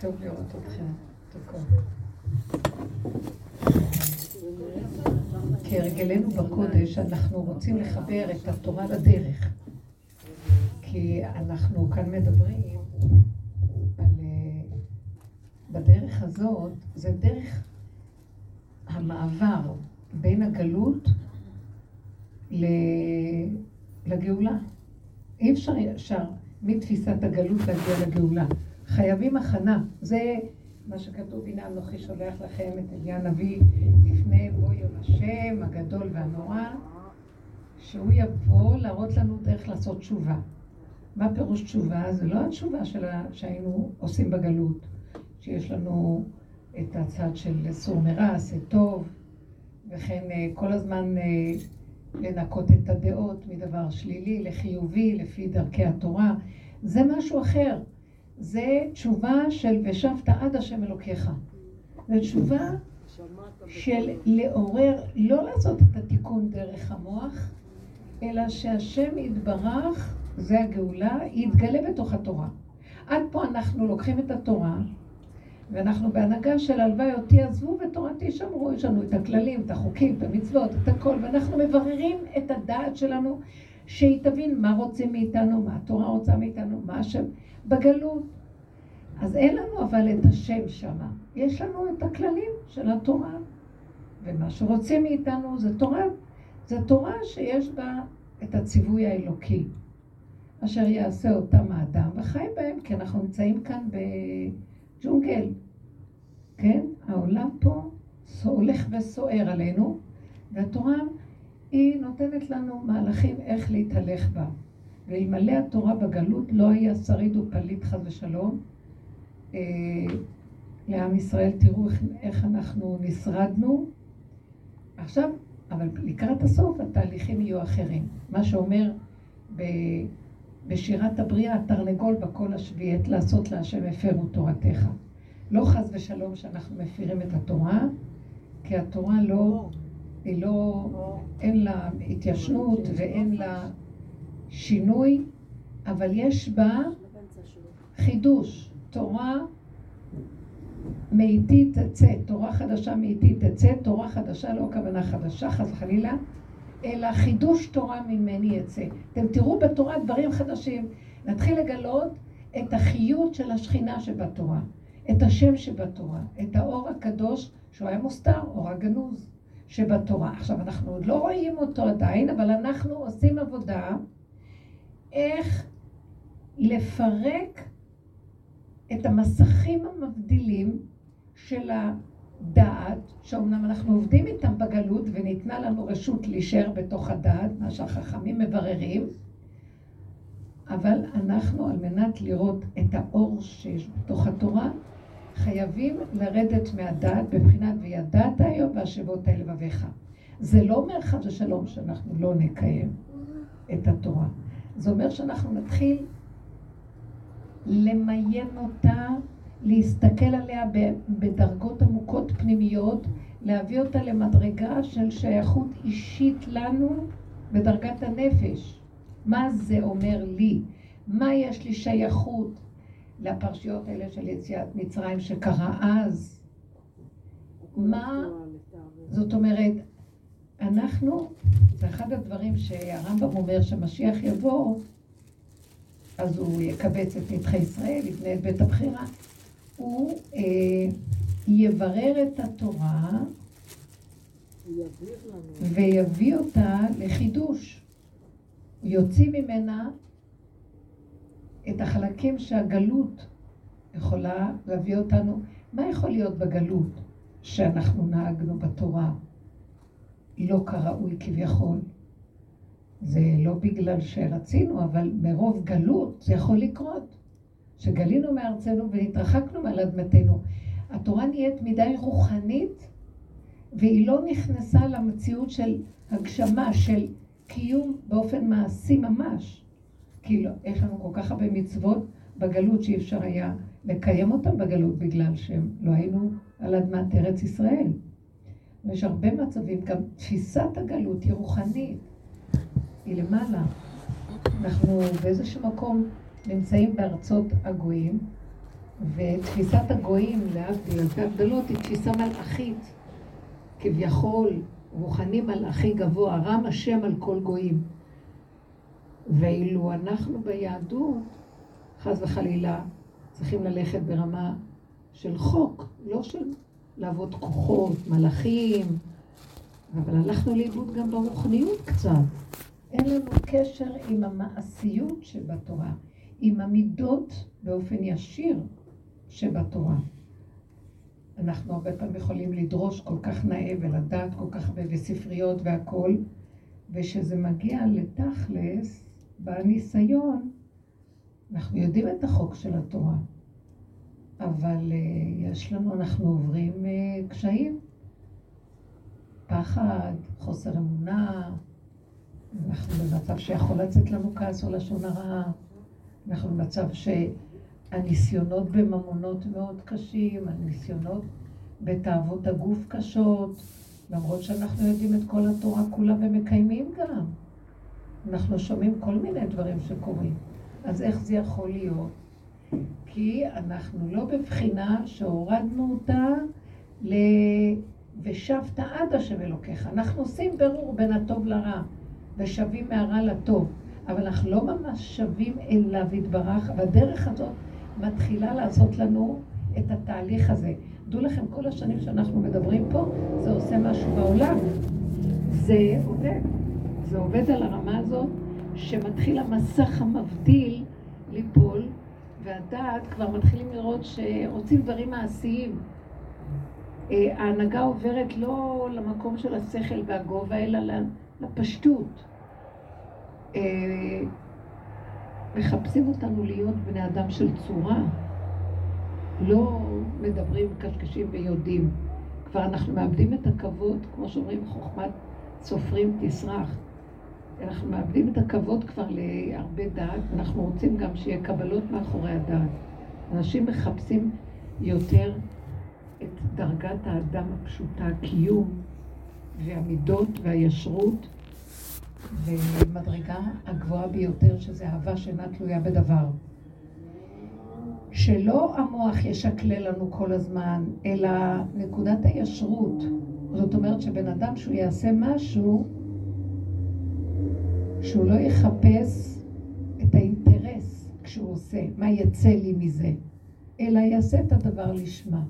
טוב לראות אתכם. כהרגלנו בקודש, אנחנו רוצים לחבר את התורה לדרך. כי אנחנו כאן מדברים על... אה, בדרך הזאת, זה דרך המעבר בין הגלות לגאולה. אי אפשר ישר מתפיסת הגלות להגיע לגאולה. חייבים הכנה. זה מה שכתוב, הנה אנוכי שולח לכם את אליה הנביא לפני בוא יום השם הגדול והנורא, שהוא יבוא להראות לנו דרך לעשות תשובה. מה פירוש תשובה? זה לא התשובה שלה, שהיינו עושים בגלות, שיש לנו את הצד של סור מרע, עשה טוב, וכן אה, כל הזמן אה, לנקות את הדעות מדבר שלילי לחיובי לפי דרכי התורה. זה משהו אחר. זה תשובה של ושבת עד השם אלוקיך. זו תשובה של לעורר, לא לעשות את התיקון דרך המוח, אלא שהשם יתברך, זה הגאולה, יתגלה בתוך התורה. עד פה אנחנו לוקחים את התורה, ואנחנו בהנהגה של הלוואי אותי עזבו ותורתי שמרו, יש לנו את הכללים, את החוקים, את המצוות, את הכל, ואנחנו מבררים את הדעת שלנו, שהיא תבין מה רוצים מאיתנו, מה התורה רוצה מאיתנו, מה השם, בגלות. אז אין לנו אבל את השם שמה, יש לנו את הכללים של התורה, ומה שרוצים מאיתנו זה תורה, זה תורה שיש בה את הציווי האלוקי, אשר יעשה אותם האדם וחי בהם, כי אנחנו נמצאים כאן בג'ונגל, כן? העולם פה הולך וסוער עלינו, והתורה היא נותנת לנו מהלכים איך להתהלך בה. ואלמלא התורה בגלות לא היה שריד ופליט חס ושלום, אה, לעם ישראל, תראו איך, איך אנחנו נשרדנו. עכשיו, אבל לקראת הסוף התהליכים יהיו אחרים. מה שאומר ב, בשירת הבריאה, תרנגול בקול השביעי, עת לעשות להשם הפרו תורתך. לא חס ושלום שאנחנו מפירים את התורה, כי התורה לא, היא לא, אין לה התיישנות ואין לה שינוי, אבל יש בה חידוש. תורה מאיתי תצא, תורה חדשה מאיתי תצא, תורה חדשה לא הכוונה חדשה, חס וחלילה, אלא חידוש תורה ממני יצא. אתם תראו בתורה דברים חדשים. נתחיל לגלות את החיות של השכינה שבתורה, את השם שבתורה, את האור הקדוש, שהוא היה מוסתר, אור הגנוז שבתורה. עכשיו, אנחנו עוד לא רואים אותו עדיין, אבל אנחנו עושים עבודה איך לפרק את המסכים המבדילים של הדעת, שאומנם אנחנו עובדים איתם בגלות וניתנה לנו רשות להישאר בתוך הדעת, מה שהחכמים מבררים, אבל אנחנו, על מנת לראות את האור שיש בתוך התורה, חייבים לרדת מהדעת בבחינת וידעת היום והשבות אל לבביך. זה לא אומר חד ושלום שאנחנו לא נקיים את התורה. זה אומר שאנחנו נתחיל למיין אותה, להסתכל עליה בדרגות עמוקות פנימיות, להביא אותה למדרגה של שייכות אישית לנו בדרגת הנפש. מה זה אומר לי? מה יש לי שייכות לפרשיות האלה של יציאת מצרים שקרה אז? מה, זאת אומרת, אנחנו, זה אחד הדברים שהרמב"ם אומר שמשיח יבוא, אז הוא יקבץ את נדחי ישראל, יבנה את בית הבחירה. הוא אה, יברר את התורה ויביא אותה לחידוש. הוא יוציא ממנה את החלקים שהגלות יכולה להביא אותנו. מה יכול להיות בגלות שאנחנו נהגנו בתורה לא כראוי כביכול? זה לא בגלל שרצינו, אבל מרוב גלות זה יכול לקרות. שגלינו מארצנו והתרחקנו מעל אדמתנו. התורה נהיית מדי רוחנית, והיא לא נכנסה למציאות של הגשמה, של קיום באופן מעשי ממש. כי לא, יש לנו כל כך הרבה מצוות בגלות שאי אפשר היה לקיים אותן בגלות בגלל שהם לא היינו על אדמת ארץ ישראל. ויש הרבה מצבים, גם תפיסת הגלות היא רוחנית. היא למעלה. אנחנו באיזשהו מקום נמצאים בארצות הגויים, ותפיסת הגויים, להבדיל אלפי הבדלות, היא תפיסה מלאכית. כביכול, רוחני מלאכי גבוה, רם השם על כל גויים. ואילו אנחנו ביהדות, חס וחלילה, צריכים ללכת ברמה של חוק, לא של לעבוד כוחות, מלאכים, אבל הלכנו לאיבוד גם ברוחניות קצת. אין לנו קשר עם המעשיות שבתורה, עם המידות באופן ישיר שבתורה. אנחנו הרבה פעמים יכולים לדרוש כל כך נאה ולדעת כל כך הרבה בספריות והכול, וכשזה מגיע לתכלס, בניסיון, אנחנו יודעים את החוק של התורה, אבל uh, יש לנו, אנחנו עוברים uh, קשיים, פחד, חוסר אמונה, אנחנו במצב שיכול לצאת לנו כעס או לשון הרע, אנחנו במצב שהניסיונות בממונות מאוד קשים, הניסיונות בתאוות הגוף קשות, למרות שאנחנו יודעים את כל התורה כולה ומקיימים גם. אנחנו שומעים כל מיני דברים שקורים. אז איך זה יכול להיות? כי אנחנו לא בבחינה שהורדנו אותה ל... ושבת עד השם אלוקיך. אנחנו עושים ברור בין הטוב לרע, ושבים מהרע לטוב, אבל אנחנו לא ממש שבים אליו יתברך, והדרך הזאת מתחילה לעשות לנו את התהליך הזה. דעו לכם, כל השנים שאנחנו מדברים פה, זה עושה משהו בעולם. זה עובד. זה עובד על הרמה הזאת, שמתחיל המסך המבדיל ליפול, והדעת כבר מתחילים לראות שרוצים דברים מעשיים. אה, ההנהגה עוברת לא למקום של השכל והגובה, אלא לפשטות. אה, מחפשים אותנו להיות בני אדם של צורה. לא מדברים, קשקשים ויודעים. כבר אנחנו מאבדים את הכבוד, כמו שאומרים, חוכמת סופרים תסרח. אנחנו מאבדים את הכבוד כבר להרבה דעת, אנחנו רוצים גם שיהיה קבלות מאחורי הדעת. אנשים מחפשים יותר את דרגת האדם הפשוטה, הקיום והמידות והישרות, ומדרגה הגבוהה ביותר, שזה אהבה שאינה תלויה בדבר. שלא המוח ישקלל לנו כל הזמן, אלא נקודת הישרות. זאת אומרת שבן אדם שהוא יעשה משהו, שהוא לא יחפש את האינטרס כשהוא עושה, מה יצא לי מזה, אלא יעשה את הדבר לשמה.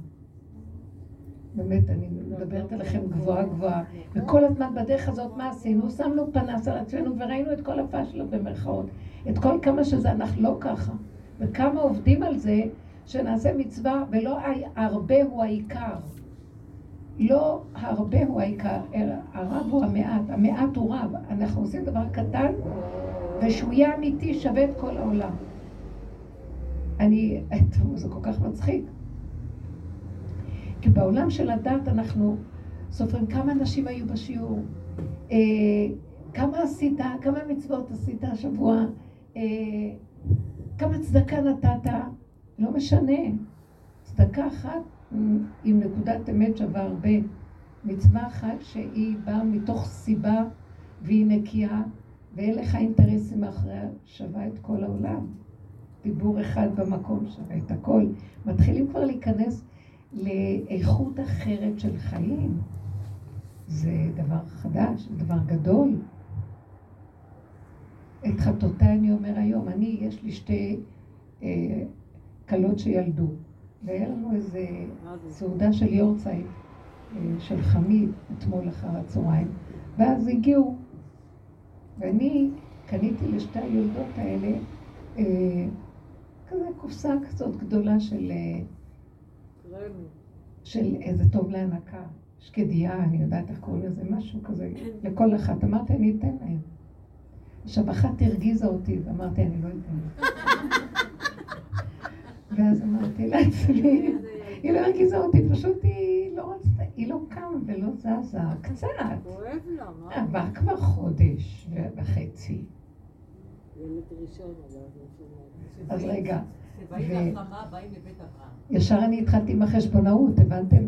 באמת, אני מדברת עליכם גבוהה גבוהה. וכל הזמן בדרך הזאת, מה עשינו? שמנו פנס על עצמנו וראינו את כל הפשלות במרכאות. את כל כמה שזה, אנחנו לא ככה. וכמה עובדים על זה שנעשה מצווה, ולא הרבה הוא העיקר. לא הרבה הוא העיקר, אלא הרב הוא המעט, המעט הוא רב. אנחנו עושים דבר קטן, ושהוא יהיה אמיתי שווה את כל העולם. אני, זה כל כך מצחיק. כי בעולם של הדת אנחנו סופרים כמה אנשים היו בשיעור, אה, כמה עשית, כמה מצוות עשית השבוע, אה, כמה צדקה נתת, לא משנה. צדקה אחת עם נקודת אמת שווה הרבה. מצווה אחת שהיא באה מתוך סיבה והיא נקייה, ואין לך אינטרסים מאחוריה, שווה את כל העולם. דיבור אחד במקום שווה את הכל. מתחילים כבר להיכנס לאיכות אחרת של חיים. זה דבר חדש, דבר גדול. את חטאותיי אני אומר היום, אני, יש לי שתי אה, כלות שילדו. והיה לנו איזה סעודה של יורצייט, אה, של חמיד, אתמול אחר הצהריים, ואז הגיעו, ואני קניתי לשתי היולדות האלה אה, כזה קופסה כזאת גדולה של... אה, של איזה טוב להנקה, שקדיה, אני יודעת איך קוראים לזה, משהו כזה, לכל אחת. אמרתי, אני אתן להם. עכשיו, אחת הרגיזה אותי, ואמרתי, אני לא אתן להם. ואז אמרתי לעצמי, היא לא הרגיזה אותי, פשוט היא לא רצתה, היא לא קמה ולא זזה, קצת. כואב לה, מה? עבר כבר חודש וחצי. אז רגע. ישר אני התחלתי עם החשבונאות, הבנתם?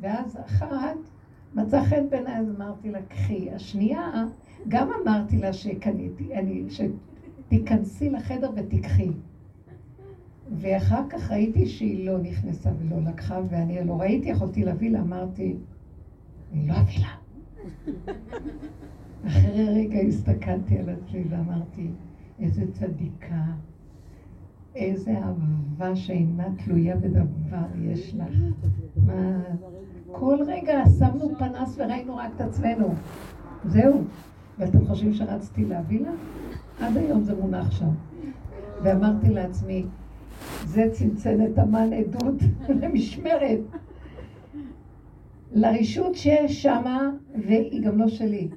ואז אחת מצא חן בעיניי, אז אמרתי לה, קחי. השנייה, גם אמרתי לה שקניתי, אני, שתיכנסי לחדר ותיקחי. ואחר כך ראיתי שהיא לא נכנסה ולא לקחה, ואני לא ראיתי, יכולתי להביא לה, אמרתי, אני לא אביא לה. אחרי רגע הסתכלתי על עצמי ואמרתי, איזה צדיקה, איזה אהבה שאינה תלויה בדבר יש לך. מה... כל רגע שמנו פנס וראינו רק את עצמנו. זהו. ואתם חושבים שרצתי להביא לה? עד היום זה מונח שם. ואמרתי לעצמי, זה צנצנת המן עדות למשמרת. לרישות שיש שמה, והיא גם לא שלי.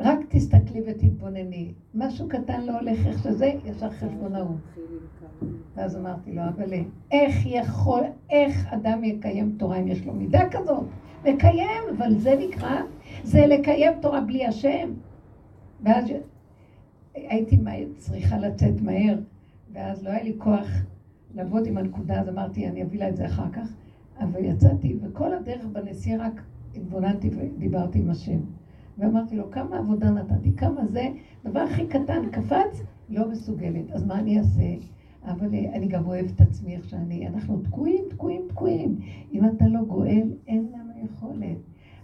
רק תסתכלי ותתבונני. משהו קטן לא הולך איך שזה, ישר חשבונאות. ואז אמרתי לו, אבל איך יכול, איך אדם יקיים תורה אם יש לו מידה כזאת? לקיים, אבל זה נקרא, זה לקיים תורה בלי השם. ואז הייתי צריכה לצאת מהר, ואז לא היה לי כוח לעבוד עם הנקודה, אז אמרתי, אני אביא לה את זה אחר כך. אבל יצאתי, וכל הדרך בנסיעה רק התבוננתי ודיברתי עם השם. ואמרתי לו, כמה עבודה נתתי, כמה זה, דבר הכי קטן, קפץ, לא מסוגלת. אז מה אני אעשה? אבל אני גם אוהב את עצמי איך שאני, אנחנו תקועים, תקועים, תקועים. אם אתה לא גואל, אין לנו יכולת.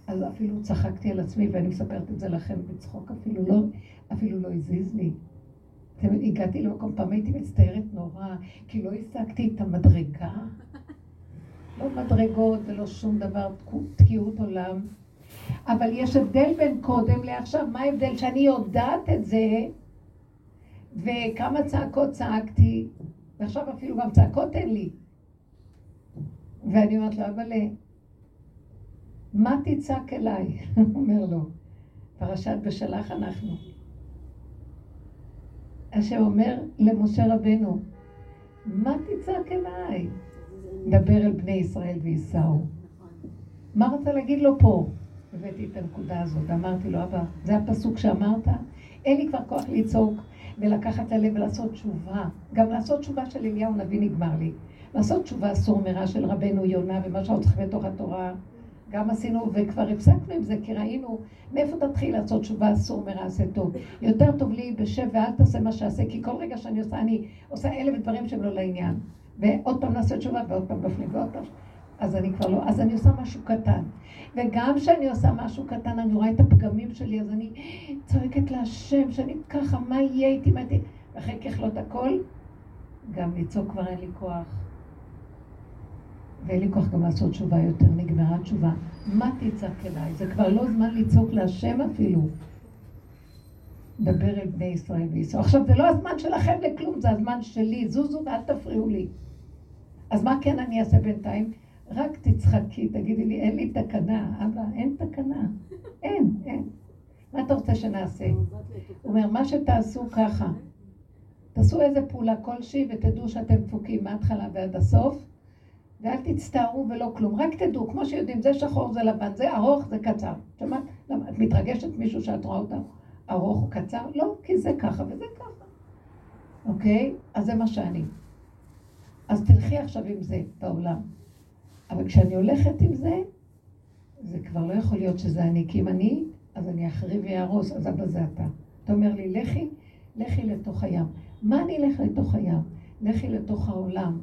אז אפילו צחקתי על עצמי, ואני מספרת את זה לכם בצחוק, אפילו לא, אפילו לא הזיז לי. אתם, הגעתי למקום, פעם הייתי מצטערת נורא, כי לא השגתי את המדרגה. לא מדרגות ולא שום דבר, תקיעות עולם. אבל יש הבדל בין קודם לעכשיו. מה ההבדל? שאני יודעת את זה, וכמה צעקות צעקתי, ועכשיו אפילו גם צעקות אין לי. ואני אומרת לו, אבל מה תצעק אליי? הוא אומר לו, פרשת בשלח אנחנו. אשר אומר למשה רבנו, מה תצעק אליי? דבר אל בני ישראל וייסעו. מה רוצה להגיד לו פה? הבאתי את הנקודה הזאת, אמרתי לו, אבא, זה הפסוק שאמרת? אין לי כבר כוח לצעוק ולקחת ללב ולעשות תשובה. גם לעשות תשובה של אליהו נביא נגמר לי. לעשות תשובה אסור מרע של רבנו יונה ומה שאנחנו צריכים בתוך התורה. גם עשינו, וכבר הפסקנו עם זה, כי ראינו מאיפה תתחיל לעשות תשובה אסור מרע עשה טוב. יותר טוב לי בשב ואל תעשה מה שעשה, כי כל רגע שאני עושה, אני עושה אלף דברים שהם לא לעניין. ועוד פעם נעשה תשובה, ועוד פעם נופלים, ועוד פעם. אז אני כבר לא, אז אני עושה משהו קטן. וגם כשאני עושה משהו קטן, אני רואה את הפגמים שלי, אז אני צועקת להשם, שאני ככה, מה יהיה איתי, מה איתי? ואחרי ככלות הכל, גם לצעוק כבר אין לי כוח. ואין לי כוח גם לעשות תשובה יותר, נגמרה תשובה. מה תצעק אליי? זה כבר לא זמן לצעוק להשם אפילו. דבר אל בני ישראל וישראל. עכשיו, זה לא הזמן שלכם לכלום, זה הזמן שלי. זוזו ואל תפריעו לי. אז מה כן אני אעשה בינתיים? רק תצחקי, תגידי לי, אין לי תקנה. אבא, אין תקנה. אין, אין. מה אתה רוצה שנעשה? הוא אומר, מה שתעשו ככה. תעשו איזה פעולה כלשהי ותדעו שאתם דפוקים מההתחלה ועד הסוף, ואל תצטערו ולא כלום. רק תדעו, כמו שיודעים, זה שחור, זה לבן, זה ארוך, זה קצר. שמעת? למה? את מתרגשת מישהו שאת רואה אותה ארוך או קצר? לא, כי זה ככה וזה ככה. אוקיי? אז זה מה שאני. אז תלכי עכשיו עם זה בעולם. אבל כשאני הולכת עם זה, זה כבר לא יכול להיות שזה אני, כי אם אני, אז אני אחריב ואהרוס, אז אבא זה אתה. אתה אומר לי, לכי, לכי לתוך הים. מה אני אלך לתוך הים? לכי לתוך העולם.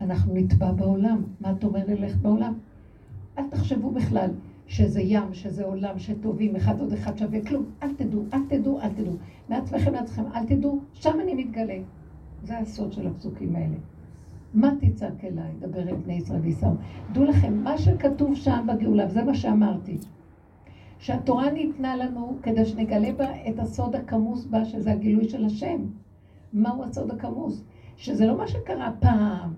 אנחנו נטבע בעולם. מה את אומרת ללכת בעולם? אל תחשבו בכלל שזה ים, שזה עולם, שטובים, אחד עוד אחד שווה כלום. אל תדעו, אל תדעו, אל תדעו. מעצמכם לעצמכם, אל תדעו, שם אני מתגלה. זה הסוד של הפסוקים האלה. מה תצעק אליי? דבר אל בני ישראל וישראל. דעו לכם, מה שכתוב שם בגאולה, וזה מה שאמרתי, שהתורה ניתנה לנו כדי שנגלה בה את הסוד הכמוס בה, שזה הגילוי של השם. מהו הסוד הכמוס? שזה לא מה שקרה פעם,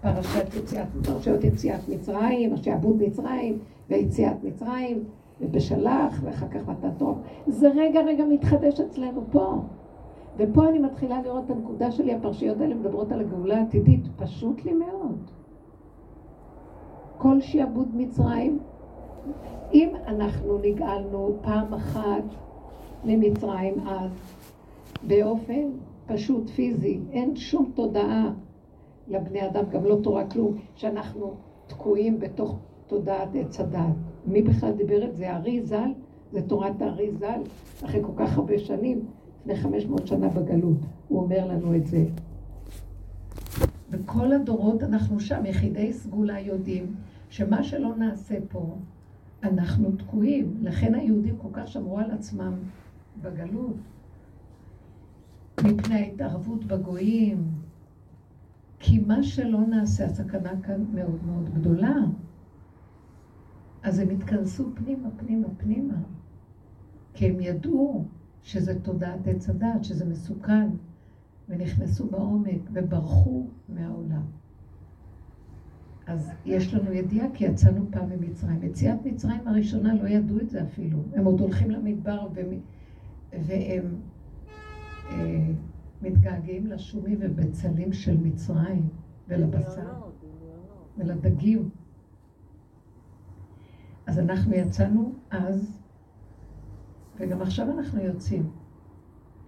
פרשת יציאת, פרשיות יציאת מצרים, השעבוד מצרים, ויציאת מצרים, ובשלח, ואחר כך מתן טוב. זה רגע רגע מתחדש אצלנו פה. ופה אני מתחילה לראות את הנקודה שלי, הפרשיות האלה מדברות על הגאולה העתידית, פשוט לי מאוד. כל שעבוד מצרים, אם אנחנו נגאלנו פעם אחת ממצרים אז, באופן פשוט פיזי, אין שום תודעה לבני אדם, גם לא תורה כלום, שאנחנו תקועים בתוך תודעת עץ הדעת. מי בכלל דיבר את זה? הארי ז"ל? זה תורת הארי ז"ל, אחרי כל כך הרבה שנים. לפני 500 שנה בגלות, הוא אומר לנו את זה. וכל הדורות אנחנו שם, יחידי סגולה יודעים שמה שלא נעשה פה, אנחנו תקועים. לכן היהודים כל כך שמרו על עצמם בגלות, מפני ההתערבות בגויים. כי מה שלא נעשה, הסכנה כאן מאוד מאוד גדולה. אז הם התכנסו פנימה, פנימה, פנימה. כי הם ידעו שזה תודעת עץ הדת, שזה מסוכן, ונכנסו בעומק וברחו מהעולם. אז יש לנו ידיעה כי יצאנו פעם ממצרים. יציאת מצרים הראשונה לא ידעו את זה אפילו. הם עוד הולכים למדבר והם, והם אה, מתגעגעים לשומי ובצלים של מצרים ולבשר ולדגים. אז אנחנו יצאנו אז, וגם עכשיו אנחנו יוצאים.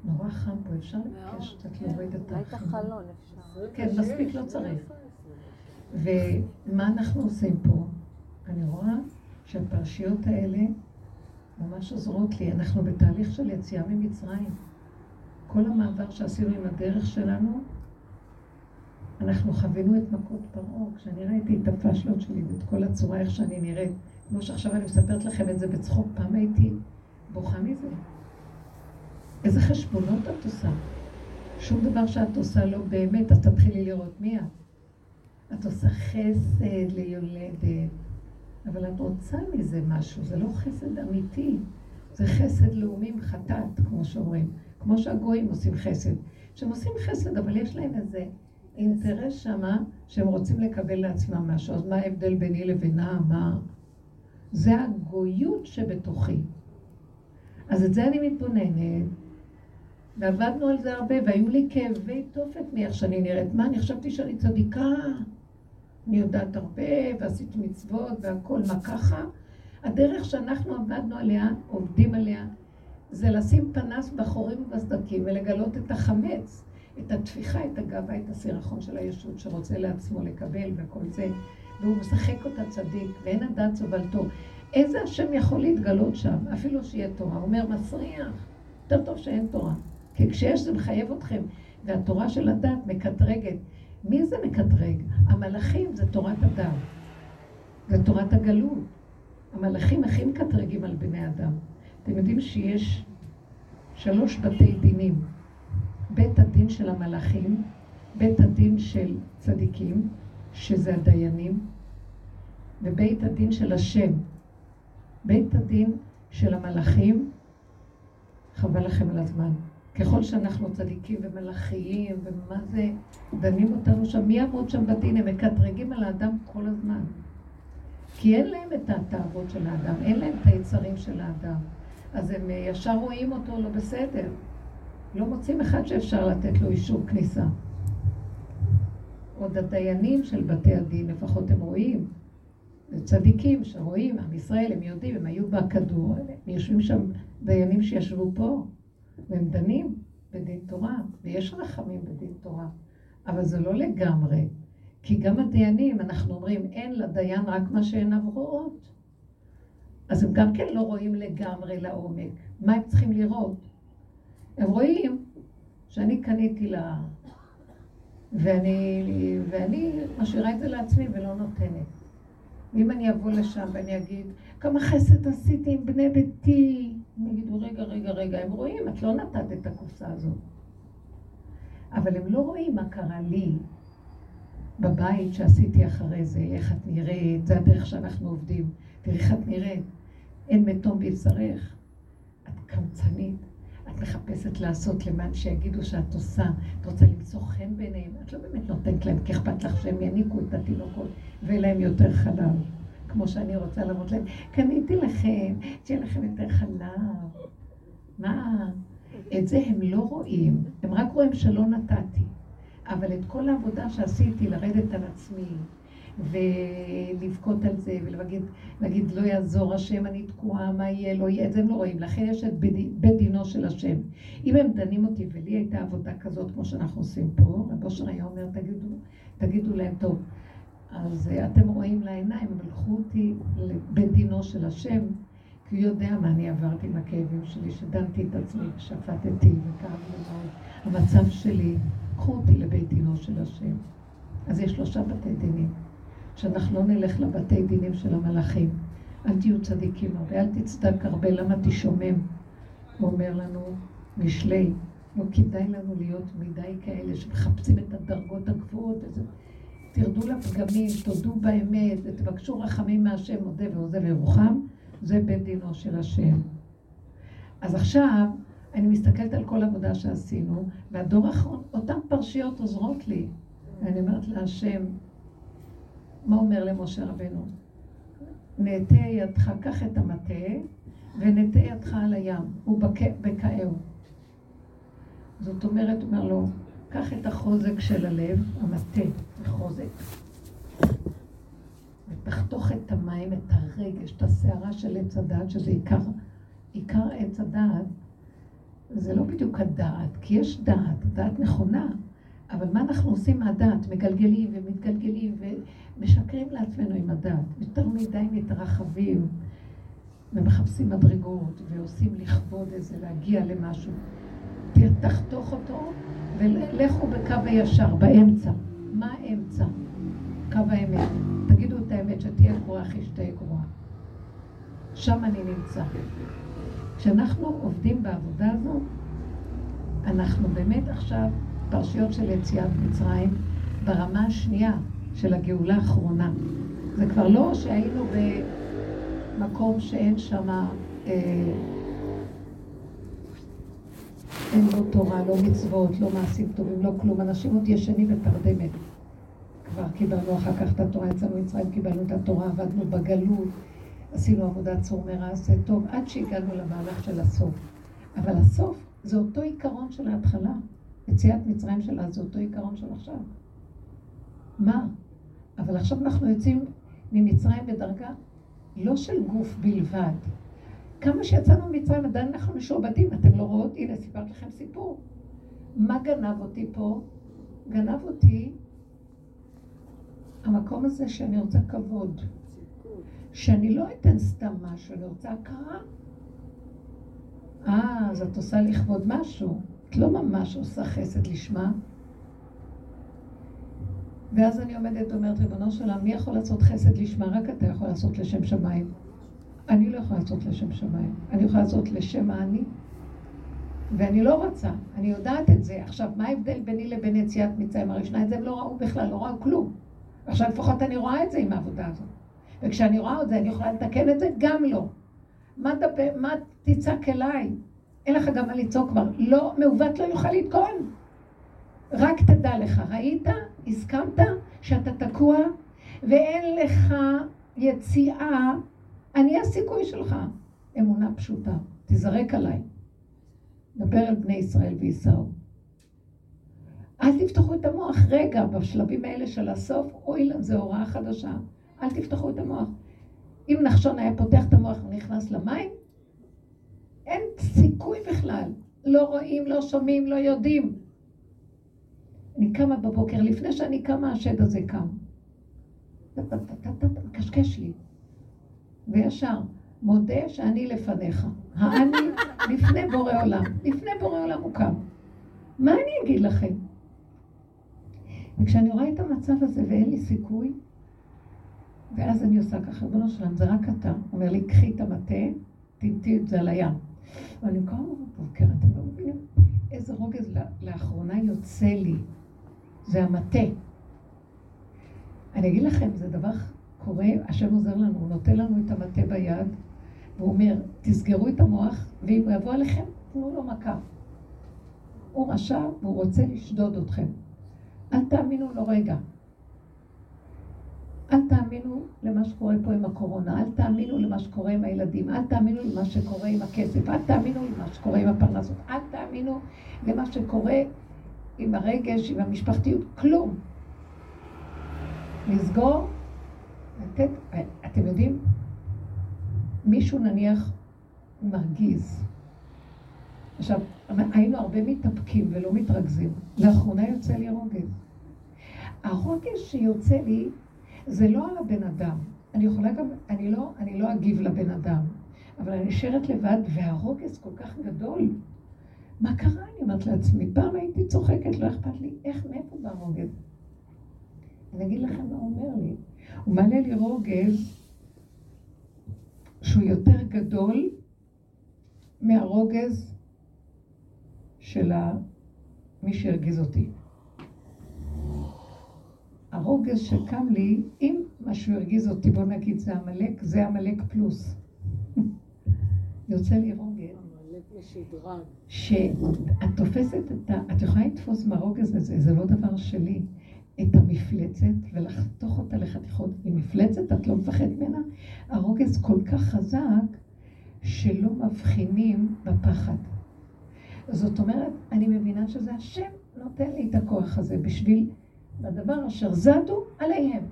נורא חם פה, אפשר לבקש קצת להוריד את החלון. כן, מספיק, לא צריך. ומה אנחנו עושים פה? אני רואה שהפרשיות האלה ממש עוזרות לי. אנחנו בתהליך של יציאה ממצרים. כל המעבר שעשינו עם הדרך שלנו, אנחנו חווינו את מכות פרעה. כשאני ראיתי את הפשלות שלי ואת כל הצורה, איך שאני נראית, כמו שעכשיו אני מספרת לכם את זה בצחוק, פעם הייתי בוכה מזה. איזה חשבונות את עושה? שום דבר שאת עושה לא באמת, אז תתחילי לראות מי את. את עושה חסד ליולדת, אבל את רוצה מזה משהו, זה לא חסד אמיתי, זה חסד לאומים חטאת, כמו שאומרים, כמו שהגויים עושים חסד. שהם עושים חסד, אבל יש להם איזה אינטרס שמה שהם רוצים לקבל לעצמם משהו. אז מה ההבדל ביני לבינה? מה? זה הגויות שבתוכי. אז את זה אני מתבוננת, ועבדנו על זה הרבה, והיו לי כאבי תופת מאיך שאני נראית. מה, אני חשבתי שאני צדיקה? אני יודעת הרבה, ועשיתי מצוות והכל, מה ככה? הדרך שאנחנו עבדנו עליה, עובדים עליה, זה לשים פנס בחורים ובסדקים ולגלות את החמץ, את התפיחה, את הגאווה, את הסירחון של הישות שרוצה לעצמו לקבל וכל זה, והוא משחק אותה צדיק, ואין הדעת סובלתו. איזה השם יכול להתגלות שם, אפילו שיהיה תורה? הוא אומר, מסריח, יותר טוב שאין תורה. כי כשיש זה מחייב אתכם, והתורה של הדת מקטרגת. מי זה מקטרג? המלאכים זה תורת הדת. זה תורת הגלות. המלאכים הכי מקטרגים על בני אדם. אתם יודעים שיש שלוש בתי דינים. בית הדין של המלאכים, בית הדין של צדיקים, שזה הדיינים, ובית הדין של השם. בית הדין של המלאכים, חבל לכם על הזמן. ככל שאנחנו צדיקים ומלאכיים, ומה זה, דנים אותנו שם, מי יעמוד שם בדין? הם מקטרגים על האדם כל הזמן. כי אין להם את התאוות של האדם, אין להם את היצרים של האדם. אז הם ישר רואים אותו לא בסדר. לא מוצאים אחד שאפשר לתת לו אישור כניסה. עוד הדיינים של בתי הדין, לפחות הם רואים. צדיקים שרואים, עם ישראל, הם יודעים, הם היו בכדור, הם יושבים שם דיינים שישבו פה. והם דנים בדין תורה, ויש רחמים בדין תורה, אבל זה לא לגמרי. כי גם הדיינים, אנחנו אומרים, אין לדיין רק מה שעיניו רואות. אז הם גם כן לא רואים לגמרי לעומק. מה הם צריכים לראות? הם רואים שאני קניתי לה, ואני, ואני משאירה את זה לעצמי ולא נותנת. ואם אני אבוא לשם ואני אגיד, כמה חסד עשיתי עם בני ביתי, הם יגידו, רגע, רגע, רגע, הם רואים, את לא נתת את הקופסה הזאת. אבל הם לא רואים מה קרה לי בבית שעשיתי אחרי זה, איך את נראית, זה הדרך שאנחנו עובדים. תראי איך את נראית. אין מתום בבשרך. את קמצנית, את מחפשת לעשות למען שיגידו שאת עושה, את רוצה למצוא חן ביניהם. את לא באמת נותנת להם, כי אכפת לך שהם יניקו את התינוקות ויהיה להם יותר חלב. כמו שאני רוצה להראות להם, קניתי לכם, שיהיה לכם יותר חלב. מה? את זה הם לא רואים, הם רק רואים שלא נתתי. אבל את כל העבודה שעשיתי, לרדת על עצמי, ולבכות על זה, ולהגיד, לא יעזור השם, אני תקועה, מה יהיה, לא יהיה, את זה הם לא רואים. לכן יש את בית דינו של השם. אם הם דנים אותי, ולי הייתה עבודה כזאת, כמו שאנחנו עושים פה, רב אושר היה אומר, תגידו, תגידו להם, טוב, אז אה, אתם רואים לעיניים, אבל קחו אותי לבית דינו של השם, כי הוא יודע מה אני עברתי עם הכאבים שלי, שדנתי את עצמי ושפטתי וכאב מאוד. המצב שלי, קחו אותי לבית דינו של השם. אז יש שלושה בתי דינים. שאנחנו לא נלך לבתי דינים של המלאכים. אל תהיו צדיקים הרבה, אל תצדק הרבה, למה תשומם? הוא אומר לנו, משלי, לא כדאי לנו להיות מדי כאלה שמחפשים את הדרגות הגבוהות. וזה. תרדו לפגמים, תודו באמת, ותבקשו רחמים מהשם, מודה ועוזב וירוחם, זה בית דינו של השם. אז עכשיו, אני מסתכלת על כל העבודה שעשינו, והדור האחרון, אותן פרשיות עוזרות לי. ואני אומרת להשם, מה אומר למשה רבנו? נטה ידך, קח את המטה, ונטה ידך על הים, ובקעהו. זאת אומרת, אומר לו, קח את החוזק של הלב, המטה, החוזק, ותחתוך את המים, את הרגש, את הסערה של עץ הדעת, שזה עיקר, עיקר עץ הדעת, זה לא בדיוק הדעת, כי יש דעת, דעת נכונה, אבל מה אנחנו עושים מהדעת? מגלגלים ומתגלגלים ומשקרים לעצמנו עם הדעת. יותר מדי מתרחבים ומחפשים מדרגות ועושים לכבוד איזה, להגיע למשהו. תחתוך אותו ולכו בקו הישר, באמצע. מה האמצע? קו האמת. תגידו את האמת, שתהיה גרועה אחי שתהיה גרועה. שם אני נמצא. כשאנחנו עובדים בעבודה הזו, אנחנו באמת עכשיו פרשיות של יציאת מצרים ברמה השנייה של הגאולה האחרונה. זה כבר לא שהיינו במקום שאין שם, אה, אין לו תורה, לא מצוות, לא מעשים טובים, לא כלום. אנשים עוד ישנים בתרדמת. כבר קיבלנו אחר כך את התורה, יצאנו ממצרים, קיבלנו את התורה, עבדנו בגלות, עשינו עבודת צור מרע, עשה טוב, עד שהגענו למהלך של הסוף. אבל הסוף זה אותו עיקרון של ההתחלה. יציאת מצרים שלה זה אותו עיקרון של עכשיו. מה? אבל עכשיו אנחנו יוצאים ממצרים בדרגה לא של גוף בלבד. כמה שיצאנו ממצרים עדיין אנחנו משועבדים, אתם לא רואות? הנה, סיפרתי לכם סיפור. מה גנב אותי פה? גנב אותי המקום הזה שאני רוצה כבוד. שאני לא אתן סתם משהו, אני רוצה הכרה. אה, אז את עושה לכבוד משהו. את לא ממש עושה חסד לשמה. ואז אני עומדת ואומרת, ריבונו של עולם, מי יכול לעשות חסד לשמה? רק אתה יכול לעשות לשם שמיים. אני לא יכולה לעשות לשם שמיים. אני יכולה לעשות לשם האני. ואני לא רוצה, אני יודעת את זה. עכשיו, מה ההבדל ביני לבין יציאת מצרים הראשונה? את זה הם לא ראו בכלל, לא ראו כלום. עכשיו לפחות אני רואה את זה עם העבודה הזאת. וכשאני רואה את זה, אני יכולה לתקן את זה? גם לא. מה, דפ... מה תצעק אליי? אין לך גם מה לצעוק כבר. לא, מעוות לא יוכל לתקון. רק תדע לך, ראית? הסכמת שאתה תקוע ואין לך יציאה, אני הסיכוי שלך. אמונה פשוטה, תזרק עליי. דבר על בני ישראל וייסעו. אל תפתחו את המוח. רגע, בשלבים האלה של הסוף, אוי, זו הוראה חדשה. אל תפתחו את המוח. אם נחשון היה פותח את המוח ונכנס למים, אין סיכוי בכלל. לא רואים, לא שומעים, לא יודעים. אני קמה בבוקר, לפני שאני קמה, השד הזה קם. מקשקש לי. וישר, מודה שאני לפניך. האני לפני בורא עולם. לפני בורא עולם הוא קם. מה אני אגיד לכם? וכשאני רואה את המצב הזה ואין לי סיכוי, ואז אני עושה ככה, ריבונו שלם, זה רק אתה. אומר לי, קחי את המטה, תנתי את זה על הים. ואני קמה בבוקר, אתם לא מבינים איזה רוגז לאחרונה יוצא לי. זה המטה. אני אגיד לכם, זה דבר קורה, השם עוזר לנו, הוא נותן לנו את המטה ביד, והוא אומר, תסגרו את המוח, ואם הוא יבוא עליכם, תנו לו מכה. הוא רשע והוא רוצה לשדוד אתכם. אל תאמינו לו רגע. אל תאמינו למה שקורה פה עם הקורונה, אל תאמינו למה שקורה עם הילדים, אל תאמינו למה שקורה עם הכסף, אל תאמינו למה שקורה עם הפרנסות, אל תאמינו למה שקורה עם הרגש, עם המשפחתיות, כלום. לסגור, לתת, אתם יודעים, מישהו נניח מרגיז. עכשיו, היינו הרבה מתאפקים ולא מתרכזים. לאחרונה יוצא לי רוגז. הרוגז שיוצא לי זה לא על הבן אדם. אני יכולה גם, אני לא, אני לא אגיב לבן אדם, אבל אני נשארת לבד, והרוגז כל כך גדול. מה קרה? אני אומרת לעצמי, פעם הייתי צוחקת, לא אכפת לי, איך, מאיפה בא הרוגז? אני אגיד לכם מה הוא אומר לי. הוא מעלה לי רוגז שהוא יותר גדול מהרוגז של מי שהרגיז אותי. הרוגז שקם לי, אם משהו הרגיז אותי, בוא נגיד זה עמלק, זה עמלק פלוס. יוצא לי רוגז. שאת תופסת את ה... את יכולה לתפוס מהרוגז הזה, זה לא דבר שלי. את המפלצת ולחתוך אותה לחתיכות. עם מפלצת, את לא מפחדת ממנה? הרוגז כל כך חזק, שלא מבחינים בפחד. זאת אומרת, אני מבינה שזה השם נותן לי את הכוח הזה בשביל הדבר אשר זדו עליהם.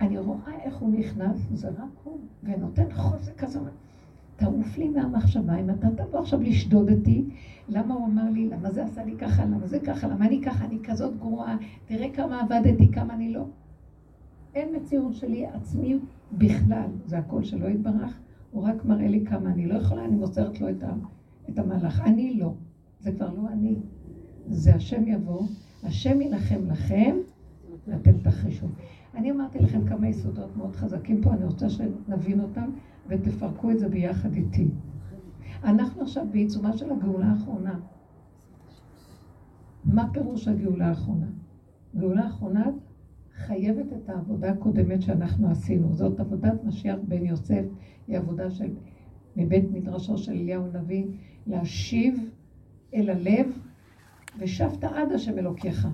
אני רואה איך הוא נכנס, זה רק הוא, ונותן חוזק כזה. תעוף לי מהמחשבה, אם אתה תבוא עכשיו לשדוד אותי, למה הוא אמר לי, למה זה עשה לי ככה, למה זה ככה, למה אני ככה, אני כזאת גרועה, תראה כמה עבדתי, כמה אני לא. אין מציאות שלי עצמי בכלל, זה הכל שלא יתברך, הוא רק מראה לי כמה אני לא יכולה, אני מוסרת לו את, המהלך. אני לא, זה כבר לא אני. זה השם יבוא, השם ינחם לכם, ואתם תחרישו. אני אמרתי לכם כמה יסודות מאוד חזקים פה, אני רוצה שנבין אותם. ותפרקו את זה ביחד איתי. אנחנו עכשיו בעיצומה של הגאולה האחרונה. מה פירוש הגאולה האחרונה? גאולה האחרונה חייבת את העבודה הקודמת שאנחנו עשינו. זאת עבודת משיח בן יוסף, היא עבודה של, מבית מדרשו של אליהו הנביא, להשיב אל הלב, ושבת עד השם אלוקיך.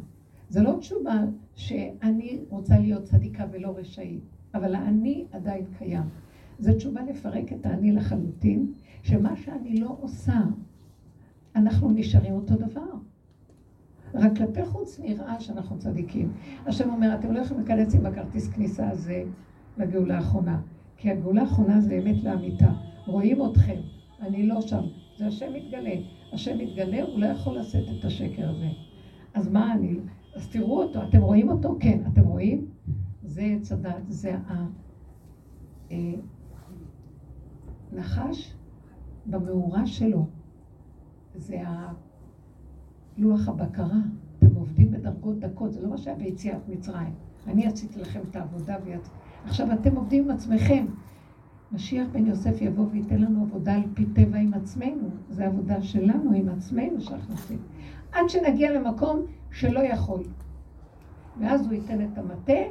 זה לא תשובה שאני רוצה להיות צדיקה ולא רשאית, אבל האני עדיין קיים. זו תשובה לפרק את האני לחלוטין, שמה שאני לא עושה, אנחנו נשארים אותו דבר. רק כלפי חוץ נראה שאנחנו צדיקים. השם אומר, אתם לא יכולים להיכנס עם הכרטיס כניסה הזה לגאולה האחרונה, כי הגאולה האחרונה זה אמת לאמיתה. רואים אתכם, אני לא שם. זה השם מתגלה. השם מתגלה, הוא לא יכול לשאת את השקר הזה. אז מה אני... אז תראו אותו, אתם רואים אותו? כן. אתם רואים? זה צדד, זה ה... נחש במאורה שלו, זה לוח הבקרה. אתם עובדים בדרגות דקות, זה לא מה שהיה ביציאת מצרים. אני עשיתי לכם את העבודה ויצ... עכשיו אתם עובדים עם עצמכם. משיח בן יוסף יבוא וייתן לנו עבודה על פי טבע עם עצמנו. זו עבודה שלנו עם עצמנו שאנחנו עושים. עד שנגיע למקום שלא יכול. ואז הוא ייתן את המטה,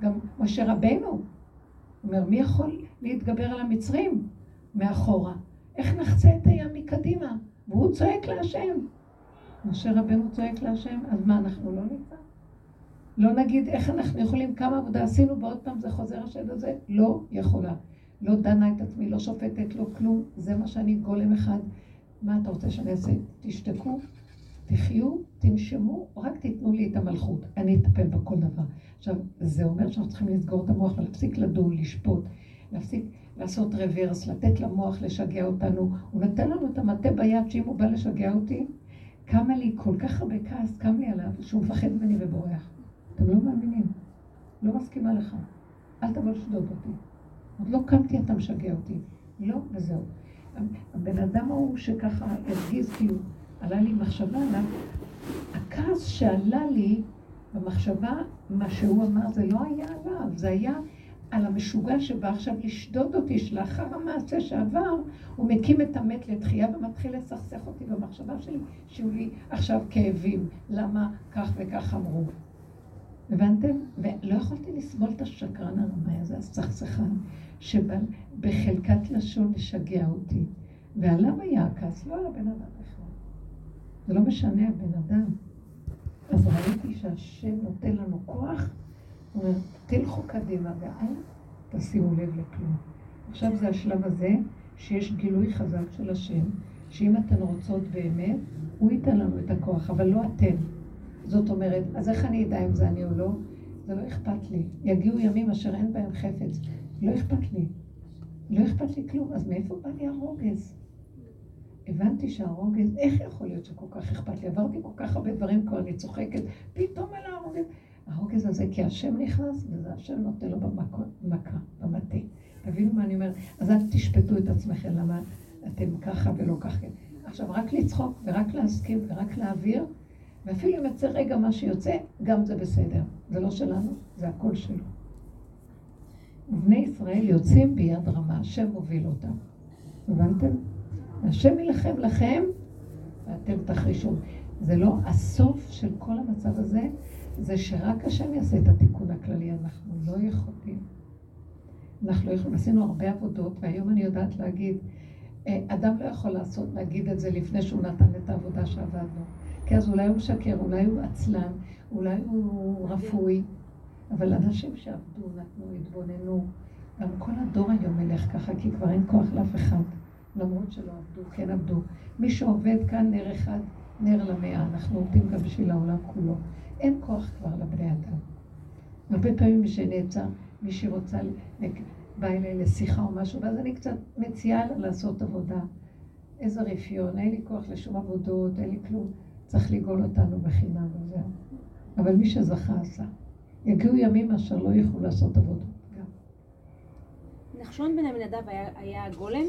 גם משה רבנו. אומר, מי יכול להתגבר על המצרים? מאחורה. איך נחצה את הים מקדימה? והוא צועק להשם. משה רבנו צועק להשם, אז מה, אנחנו לא נצא? לא נגיד איך אנחנו יכולים, כמה עבודה עשינו, ועוד פעם זה חוזר השד הזה? לא יכולה. לא דנה את עצמי, לא שופטת, לא כלום. זה מה שאני גולם אחד. מה אתה רוצה שאני אעשה? תשתקו, תחיו, תנשמו, רק תיתנו לי את המלכות. אני אטפל בכל דבר. עכשיו, זה אומר שאנחנו צריכים לסגור את המוח ולהפסיק לדון, לשפוט, להפסיק... לעשות רוורס, לתת למוח לשגע אותנו. הוא נתן לנו את המטה ביד, שאם הוא בא לשגע אותי, קמה לי כל כך הרבה כעס, קם לי עליו, שהוא מפחד ממני ובורח. אתם לא מאמינים. לא מסכימה לך. אל תבוא לשדוד אותי. עוד לא קמתי, אתה משגע אותי. לא, וזהו. הבן אדם ההוא שככה הרגיז, כאילו, עלה לי מחשבה עליו, הכעס שעלה לי במחשבה, מה שהוא אמר, זה לא היה עליו, זה היה על המשוגע שבא עכשיו לשדוד אותי, שלאחר המעשה שעבר, הוא מקים את המת לתחייה ומתחיל לסכסך אותי במחשבה שלי, שיהיו לי עכשיו כאבים. למה כך וכך אמרו? הבנתם? ולא יכולתי לסבול את השקרן הרמאי הזה, הסכסכן, שבא בחלקת לשון לשגע אותי. ועליו היה הכעס, לא על הבן אדם בכלל. זה לא משנה הבן אדם. אז ראיתי שהשם נותן לנו כוח אומרת, תלכו קדימה ואל תשימו לב לכלום. עכשיו זה השלב הזה שיש גילוי חזק של השם, שאם אתן רוצות באמת, הוא ייתן לנו את הכוח, אבל לא אתן. זאת אומרת, אז איך אני אדע אם זה אני או לא? זה לא אכפת לי. יגיעו ימים אשר אין בהם חפץ. לא אכפת לי. לא אכפת לי כלום. אז מאיפה בא לי הרוגז? הבנתי שהרוגז, איך יכול להיות שכל כך אכפת לי? עברתי כל כך הרבה דברים כבר, אני צוחקת, פתאום על הרוגז. הרוגז הזה, כי השם נכנס, וזה השם נותן לו במכה, במטה. תבינו מה אני אומרת? אז אל תשפטו את עצמכם, למה אתם ככה ולא ככה. עכשיו, רק לצחוק ורק להסכים ורק להעביר, ואפילו אם יוצא רגע מה שיוצא, גם זה בסדר. זה לא שלנו, זה הכל שלו. ובני ישראל יוצאים ביד רמה, השם מוביל אותם. הבנתם? השם יילחם לכם, ואתם תחרישו. זה לא הסוף של כל המצב הזה, זה שרק השם יעשה את התיקון הכללי, אנחנו לא יכולים. אנחנו לא יכולים, עשינו הרבה עבודות, והיום אני יודעת להגיד, אה, אדם לא יכול לעשות, להגיד את זה לפני שהוא נתן את העבודה שעבדנו. כי אז אולי הוא משקר, אולי הוא עצלן, אולי הוא רפוי, אבל אנשים שעבדו, נתנו, התבוננו, גם כל הדור היום ילך ככה, כי כבר אין כוח לאף אחד, למרות שלא עבדו, כן עבדו. מי שעובד כאן נר אחד, נר למאה, אנחנו עובדים גם בשביל העולם כולו. אין כוח כבר לבני אדם. הרבה פעמים מי שנעצר, מי שרוצה, בא אליי לשיחה או משהו, ואז אני קצת מציעה לעשות עבודה. איזה רפיון, אין לי כוח לשום עבודות, אין לי כלום. צריך לגאול אותנו בחינם וזהו. אבל מי שזכה עשה. יגיעו ימים אשר לא יוכלו לעשות עבודות. נחשון בן עמינדב היה, היה גולם?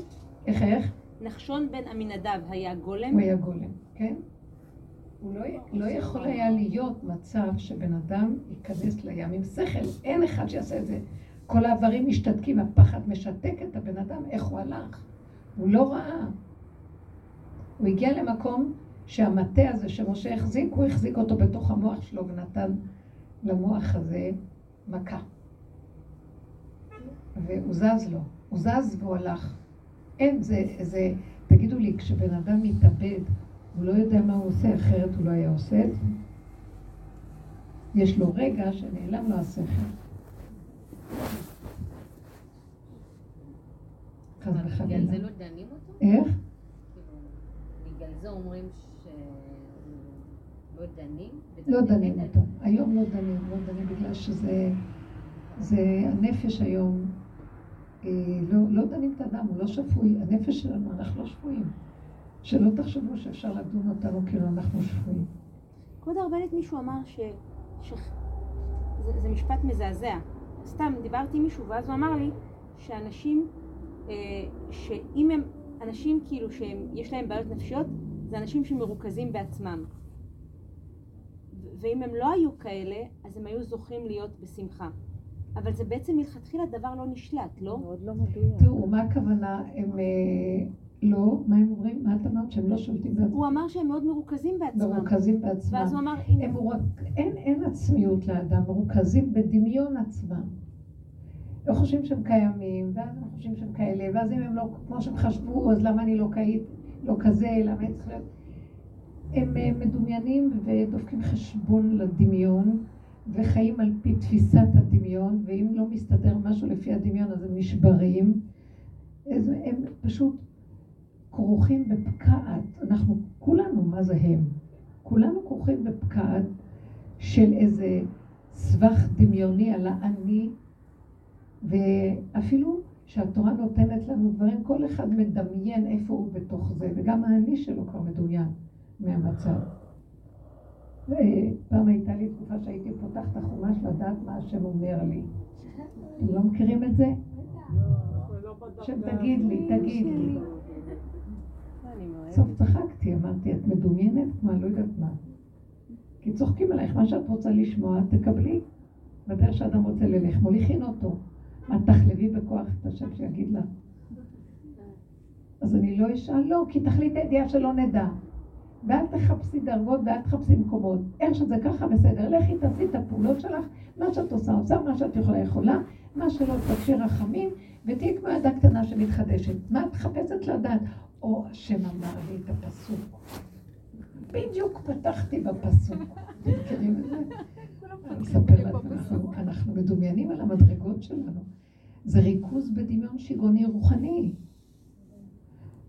איך איך? נחשון בן עמינדב היה גולם? הוא היה גולם, כן. הוא לא, לא יכול היה להיות מצב שבן אדם ייכנס לים עם שכל. אין אחד שיעשה את זה. כל האיברים משתתקים, הפחד משתק את הבן אדם, איך הוא הלך. הוא לא ראה. הוא הגיע למקום שהמטה הזה שמשה החזיק, הוא החזיק אותו בתוך המוח שלו ונתן למוח הזה מכה. והוא זז לו, הוא זז והוא הלך. אין, זה, זה, תגידו לי, כשבן אדם מתאבד, הוא לא יודע מה הוא עושה, אחרת הוא לא היה עושה את זה. יש לו רגע שנעלם לו השכל. חס וחלילה. בגלל זה לא דנים אותו? איך? כאילו, בגלל זה אומרים שלא דנים? לא דנים אותו. היום לא דנים, לא דנים בגלל שזה... זה הנפש היום, אה, לא, לא דנים את האדם, הוא לא שפוי. הנפש שלנו, אנחנו לא שפויים. שלא תחשבו שאפשר לדון אותנו כאילו אנחנו שפויים. כבוד הרבנית, מישהו אמר ש... ש... זה, זה משפט מזעזע. סתם דיברתי עם מישהו ואז הוא אמר לי שאנשים, אה, שאם הם, אנשים כאילו שיש להם בעיות נפשיות, זה אנשים שמרוכזים בעצמם. ואם הם לא היו כאלה, אז הם היו זוכים להיות בשמחה. אבל זה בעצם מלכתחילה דבר לא נשלט, לא? מאוד לא מדויק. תראו, מה הכוונה? הם... לא, מה הם אומרים? מה את אמרת? שהם לא שולטים בעצמם? הוא אמר שהם מאוד מרוכזים בעצמם. מרוכזים בעצמם. ואז הוא אמר... הם מורק... אין, אין עצמיות לאדם, מרוכזים בדמיון עצמם. לא חושבים שהם קיימים, ואז הם חושבים שהם כאלה, ואז אם הם לא כמו שהם חשבו, אז למה אני לא, קהית, לא כזה, למה אני צריך להיות... הם אה, מדומיינים ודופקים חשבון לדמיון, וחיים על פי תפיסת הדמיון, ואם לא מסתדר משהו לפי הדמיון אז הם נשברים. הם פשוט כרוכים בפקעת, אנחנו כולנו, מה זה הם? כולנו כרוכים בפקעת של איזה סבך דמיוני על האני, ואפילו שהתורה נותנת לנו דברים, כל אחד מדמיין איפה הוא בתוך זה, וגם האני שלו כבר מדומיין מהמצב. פעם הייתה לי תקופה שהייתי פותחת את החומש לדעת מה השם אומר לי. אתם לא מכירים את זה? השם תגיד לי, תגיד לי. בסוף צחקתי, אמרתי, את מדומיינת? מה, לא יודעת מה. כי צוחקים עלייך, מה שאת רוצה לשמוע, תקבלי. בדרך שאדם רוצה ללך, מוליכין אותו. מה, תחלבי בכוח את השם שיגיד לה. אז אני לא אשאל, לא, כי תחליט הידיעה שלא נדע. ואל תחפשי דרגות ואל תחפשי מקומות. איך שזה ככה, בסדר. לכי תעשי את הפעולות שלך, מה שאת עושה, עושה, מה שאת יכולה, יכולה, מה שלא תבקשי רחמים, ותהיי כמו ילדה קטנה שמתחדשת. מה את מחפשת לדעת? או השם אמר לי את הפסוק. בדיוק פתחתי בפסוק. מכירים את זה? אני אספר לכם, אנחנו מדומיינים על המדרגות שלנו. זה ריכוז בדמיון שיגעוני רוחני.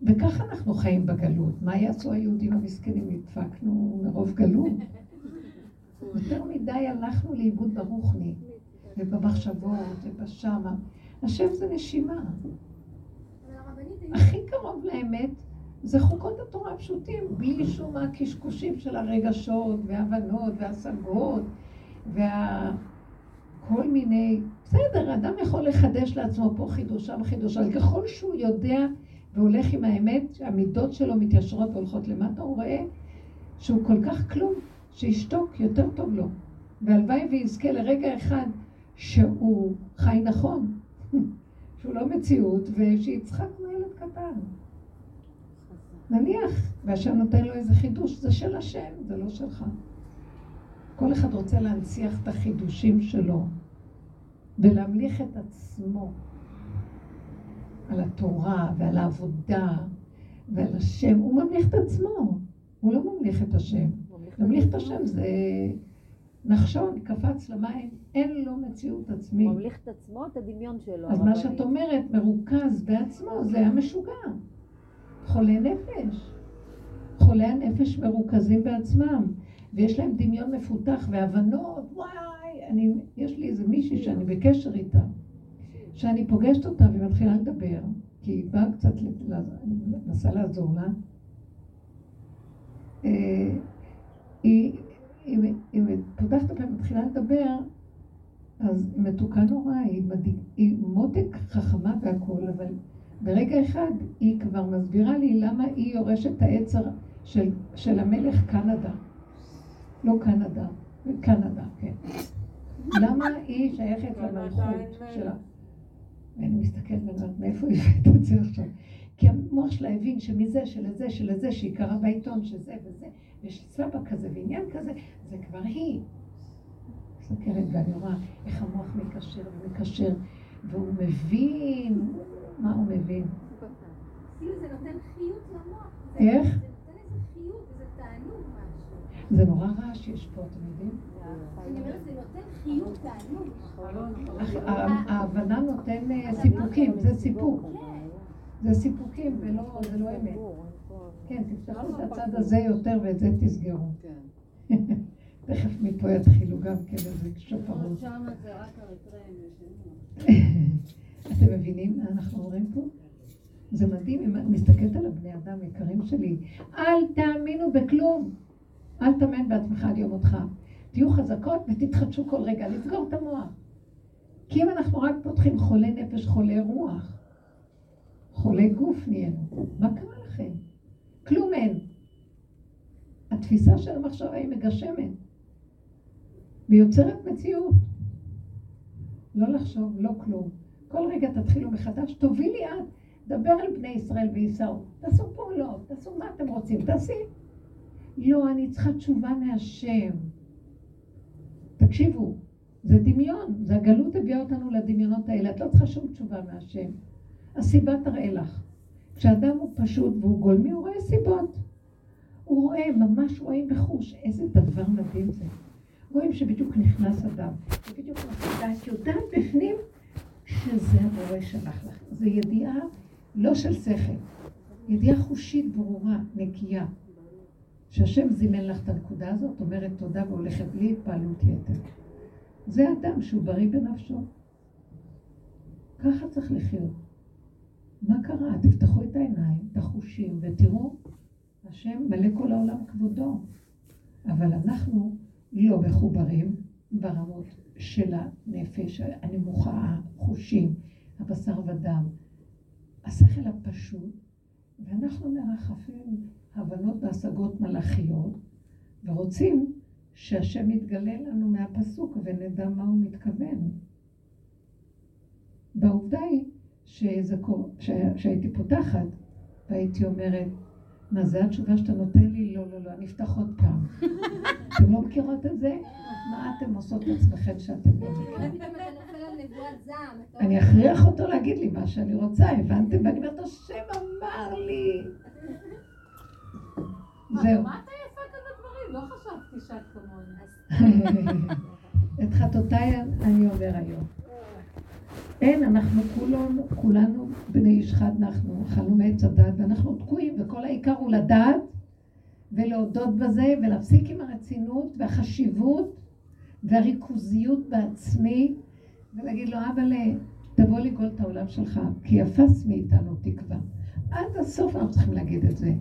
וככה אנחנו חיים בגלות. מה יעשו היהודים המסכנים? נדפקנו מרוב גלות. יותר מדי הלכנו לאיבוד ברוחני, ובמחשבות, ובשמה. השם זה נשימה. הכי קרוב לאמת זה חוקות התורה הפשוטים, בלי שום הקשקושים של הרגשות והבנות והשגות וכל מיני... בסדר, אדם יכול לחדש לעצמו פה חידוש, שם חידוש, אבל ככל שהוא יודע והולך עם האמת, המידות שלו מתיישרות והולכות למטה, הוא רואה שהוא כל כך כלום, שישתוק, יותר טוב לו. והלוואי ויזכה לרגע אחד שהוא חי נכון, שהוא לא מציאות, ושיצחק כמו ילד קטן. נניח, והשם נותן לו איזה חידוש, זה של השם, זה לא שלך. כל אחד רוצה להנציח את החידושים שלו ולהמליך את עצמו על התורה ועל העבודה ועל השם. הוא ממליך את עצמו, הוא לא ממליך את השם. ממליך את השם זה נחשון, קפץ למים, אין לו מציאות עצמית. ממליך את עצמו, את הדמיון שלו. אז מה שאת אומרת, מרוכז בעצמו, זה היה משוגע. חולי נפש. חולי הנפש מרוכזים בעצמם, ויש להם דמיון מפותח והבנות, וואי, אני, יש לי איזה מישהי שאני בקשר איתה, שאני פוגשת אותה ומתחילה לדבר, כי היא באה קצת, מנסה לעזור לה. אה, היא, היא, היא פותחת הפה ומתחילה לדבר, אז מתוקה נורא, היא, מדהים, היא מותק חכמה והכול, אבל ברגע אחד היא כבר מסבירה לי למה היא יורשת העצר של, של המלך קנדה. לא קנדה, קנדה, כן. למה היא שייכת למלכות שלה? ואני מסתכלת ואומרת, מאיפה היא הבאת את זה עכשיו? כי המוח שלה הבין שמזה, שלזה, שלזה, שהיא קראה בעיתון, שזה וזה, יש סבא כזה ועניין כזה, זה כבר היא. מסתכלת ואני רואה איך המוח מקשר ומקשר, והוא מבין, מה הוא מבין? כאילו זה נותן חיות למוח. איך? זה נותן איזה חיות, איזה תענוג משהו. זה נורא רע שיש פה, אתם יודעים? אני אומרת, זה נותן חיות, תענוג. ההבנה נותן אה, סיפוקים, זה סיפוק. זה סיפוקים זה לא אמת. כן, תפתחו את הצד הזה יותר ואת זה תסגרו. תכף מפה יתחילו גם כן איזה שופרות. אתם מבינים מה אנחנו אומרים פה? זה מדהים, אם את מסתכלת על הבני אדם היקרים שלי, אל תאמינו בכלום. אל תאמן בעצמך על יום אותך. תהיו חזקות ותתחדשו כל רגע, לסגור את המוח. כי אם אנחנו רק פותחים חולי נפש, חולי רוח, חולי גוף נהיינו, מה קרה לכם? כלום אין. התפיסה של המחשבה היא מגשמת ויוצרת מציאות. לא לחשוב, לא כלום. כל רגע תתחילו מחדש, תובילי את, דבר על בני ישראל וייסעו. תעשו פעולות, תעשו מה אתם רוצים, תעשי. לא, אני צריכה תשובה מהשם. תקשיבו, זה דמיון, זה הגלות הביאה אותנו לדמיונות האלה. את לא צריכה שום תשובה מהשם. הסיבה תראה לך. כשאדם הוא פשוט והוא גולמי, הוא רואה סיבות. הוא רואה, ממש רואים בחוש, איזה דבר מדהים זה. רואים שבדיוק נכנס אדם, ובדיוק נפלה, את יודעת בפנים שזה הבורא שלח לך. זו ידיעה לא של שכל, ידיעה חושית ברורה, נקייה. שהשם זימן לך את הנקודה הזאת, אומרת תודה והולכת בלי התפעלות יתר. זה אדם שהוא בריא בנפשו. ככה צריך לחיות. מה קרה? תפתחו את העיניים, את החושים, ותראו, השם מלא כל העולם כבודו. אבל אנחנו לא מחוברים ברמות של הנפש הנמוכה, החושים, הבשר ודם, השכל הפשוט, ואנחנו מרחפים הבנות והשגות מלאכיות, ורוצים שהשם יתגלה לנו מהפסוק ונדע מה הוא מתכוון. והעובדה היא שהייתי פותחת והייתי אומרת, מה זה התשובה שאתה נותן לי? לא, לא, לא, אני אפתח עוד פעם. אתם לא מכירות את זה? מה אתם עושות לעצמכם שאתם לא מכירות? אני אכריח אותו להגיד לי מה שאני רוצה, הבנתם? ואני אומרת, השם אמר לי. זהו. מה אתה יפה כזה דברים? לא חשבתי שאת כמוני. את חטאותיי אני אומר היום. אין, אנחנו כולנו, כולנו בני איש חד אנחנו, אכלנו מעץ הדת, ואנחנו תקועים, וכל העיקר הוא לדעת ולהודות בזה, ולהפסיק עם הרצינות והחשיבות והריכוזיות בעצמי, ולהגיד לו, אבל תבוא לגאול את העולם שלך, כי אפס מאיתנו תקווה. עד הסוף אנחנו צריכים להגיד את זה.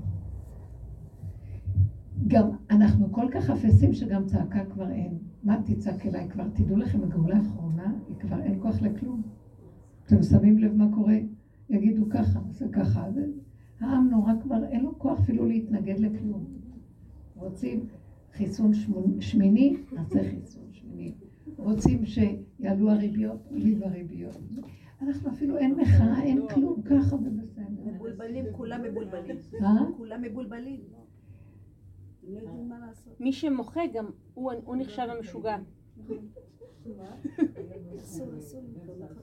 גם אנחנו כל כך אפסים שגם צעקה כבר אין. מה תצעק אליי כבר? תדעו לכם, הגאולה האחרונה, היא כבר אין כוח לכלום. אתם שמים לב מה קורה? יגידו ככה, זה ככה. זה... העם נורא כבר, אין לו כוח אפילו להתנגד לכלום. רוצים חיסון שמיני, נעשה חיסון שמיני. רוצים שיעלו הריביות, עולים הריביות. אנחנו אפילו אין מחאה, אין כלום, ככה ובסדר. מבולבלים, כולם מבולבלים. אה? כולם מבולבלים. הם לא יודעים מה לעשות. מי שמוחה גם, הוא הוא נחשב המשוגע.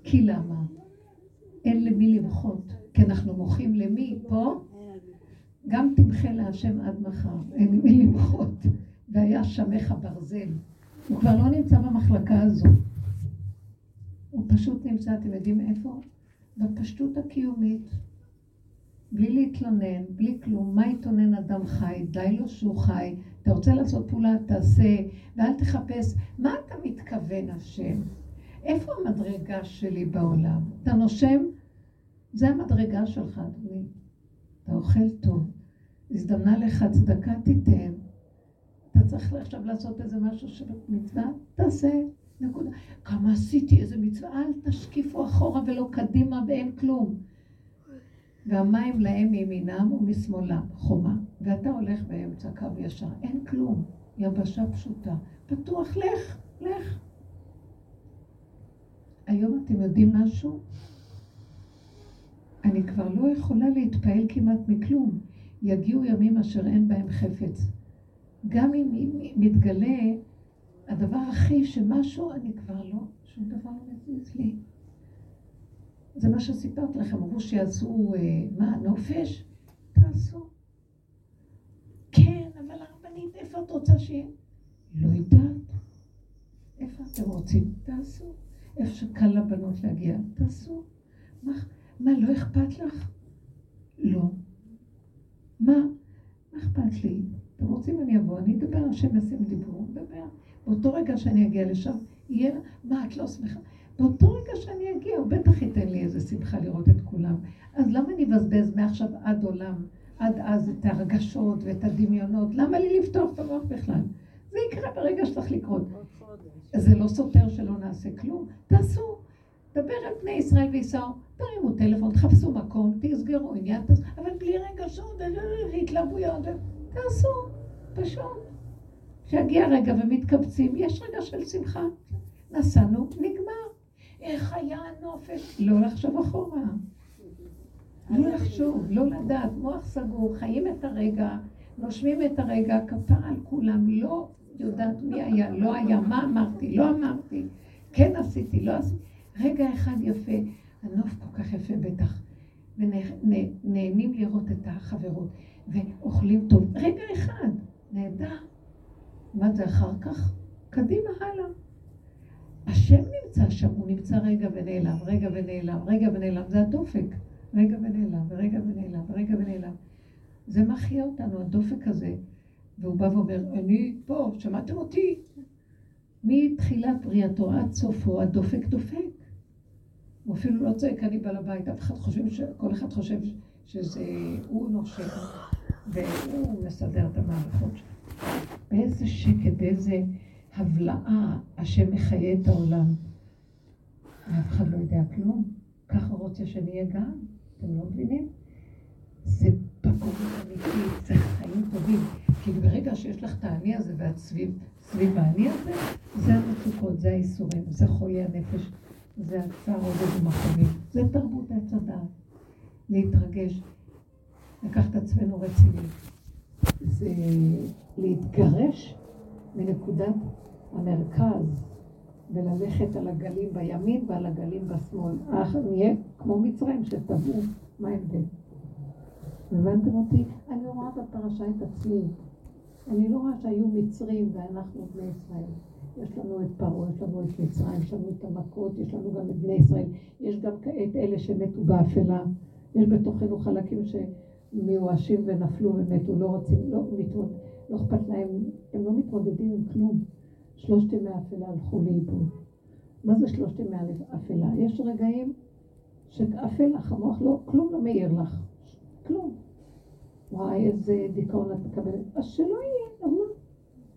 כי למה? אין למי למחות. כי אנחנו מוחים למי? פה? גם תמחה להשם עד מחר, אין למי למחות. והיה שמך ברזל. הוא כבר לא נמצא במחלקה הזו. הוא פשוט נמצא, אתם יודעים איפה? בפשטות הקיומית. בלי להתלונן, בלי כלום. מה יתלונן אדם חי? די לו שהוא חי. אתה רוצה לעשות פעולה, תעשה, ואל תחפש. מה אתה מתכוון, השם? איפה המדרגה שלי בעולם? אתה נושם? זה המדרגה שלך, אדוני. אתה אוכל טוב. הזדמנה לך צדקה, תיתן. אתה צריך עכשיו לעשות איזה משהו של מצווה? תעשה. נקודה. כמה עשיתי איזה מצווה? אל תשקיפו אחורה ולא קדימה ואין כלום. והמים להם מימינם ומשמאלם, חומה. ואתה הולך באמצע קו ישר, אין כלום. יבשה פשוטה. פתוח, לך, לך. היום אתם יודעים משהו? אני כבר לא יכולה להתפעל כמעט מכלום. יגיעו ימים אשר אין בהם חפץ. גם אם מתגלה הדבר הכי שמשהו, אני כבר לא, שום דבר לא מזיז לי. זה מה שסיפרתי לכם, אמרו שיעשו, אה, מה, נופש? תעשו. כן, אבל הרבנית, איפה את רוצה שיהיה? לא יודעת. איפה אתם רוצים? תעשו. איפה שקל לבנות להגיע, תעשו. מה, מה, לא אכפת לך? לא. מה? מה אכפת לי? אתם רוצים אני אבוא, אני אדבר, השם ישים דיבור, נדבר. באותו רגע שאני אגיע לשם, יהיה, מה, את לא שמחה? באותו רגע שאני אגיע, הוא בטח ייתן לי איזה שמחה לראות את כולם. אז למה אני אבזבז מעכשיו עד עולם, עד אז את הרגשות ואת הדמיונות? למה לי לפתוח את המוח בכלל? זה יקרה ברגע שצריך לקרות. זה לא סותר שלא נעשה כלום. תעשו. דבר על בני ישראל וייסעו, תרימו טלפון, תחפשו מקום, תסגרו עניין, אבל בלי רגשות והתלהבויות, תעשו, פשוט. כשיגיע רגע ומתקבצים, יש רגע של שמחה. נסענו, נגמר. איך היה הנופש? לא לחשוב אחורה. לא לחשוב, לא לדעת, מוח סגור, חיים את הרגע, נושמים את הרגע, כפה על כולם, לא יודעת מי היה, לא היה, מה אמרתי, לא אמרתי, כן עשיתי, לא עשיתי. רגע אחד יפה, הנוף כל כך יפה בטח, ונהנים לראות את החברות, ואוכלים טוב. רגע אחד, נהדר. מה זה אחר כך? קדימה, הלאה. השם נמצא שם, הוא נמצא רגע ונעלם, רגע ונעלם, רגע ונעלם, זה הדופק. רגע ונעלם, ורגע ונעלם, ורגע ונעלם. זה מחיה אותנו, הדופק הזה. והוא בא ואומר, אני פה, שמעתם אותי? מתחילת בריאתו עד סופו, הדופק דופק. הוא אפילו לא צועק, אני בעל הבית, אף אחד חושב, ש... כל אחד חושב שזה הוא נושם, והוא מסדר את המערכות שלו. באיזה שקט, באיזה הבלעה השם מחיה את העולם. ואף אחד לא יודע כלום. ככה רוצה שנהיה גם, אתם לא מבינים? זה פגום אמיתי, זה חיים טובים. כי ברגע שיש לך את האני הזה ואת סביב, סביב האני הזה, זה המצוקות, זה האיסורים, זה חולי הנפש, זה הצער עובד ומחומים. זה תרבות עץ הדעת. להתרגש, לקחת עצמנו רציני. זה להתגרש מנקודת המרכז וללכת על הגלים בימין ועל הגלים בשמאל. אך נהיה כמו מצרים שטבעו, מה ההבדל? הבנתם אותי? אני רואה בפרשה את עצמי. אני לא רואה שהיו מצרים ואנחנו בני ישראל. יש לנו את פרעה, יש לנו את מצרים, יש לנו את המכות, יש לנו גם את בני ישראל. יש גם את אלה שמתו באפלה. יש בתוכנו חלקים שמיואשים ונפלו ומתו, לא רוצים, לא מתמוד, לא אכפת להם, הם לא מתמודדים עם כלום. שלושת ימי האפלה הלכו לאיבוד. מה זה שלושת ימי האפלה? יש רגעים שאפל לך, המוח לא, כלום לא מאיר לך. כלום. וואי, איזה דיכאון את מקבלת. אז שלא יהיה, נו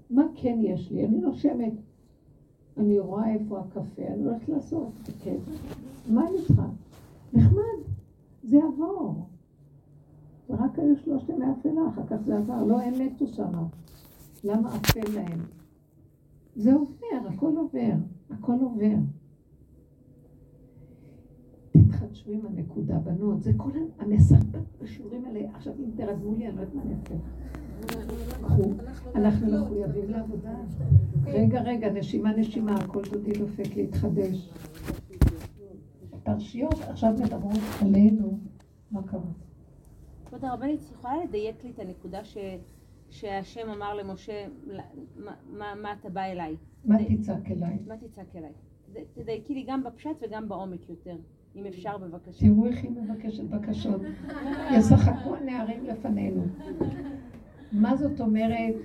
מה? כן יש לי? אני נושמת. אני רואה איפה הקפה, אני הולכת לעשות. כן. מה אני צריכה? נחמד. זה יעבור. זה רק היו שלושת ימי אפלה, אחר כך זה עבר. לא, הם מתו שם. למה אפל להם? זה עובר, הכל עובר, הכל עובר. תתחדשו עם הנקודה, בנות, זה כל המסרבט בשיעורים האלה. עכשיו, אם תרדמו לי, אני לא יודעת מה אני אעשה. אנחנו מחויבים לעבודה. רגע, רגע, נשימה, נשימה, הכל דודי דופק להתחדש. פרשיות עכשיו מדברות עלינו. מה קרה? כבוד הרבנית, את יכולה לדייק לי את הנקודה ש... שהשם אמר למשה, מה, מה, מה אתה בא אליי? מה תצעק אליי? מה תצעק אליי? תדייקי לי גם בפשט וגם בעומק יותר, אם אפשר בבקשה. תראו איך היא מבקשת בקשות. ישחקו הנערים לפנינו. מה זאת אומרת,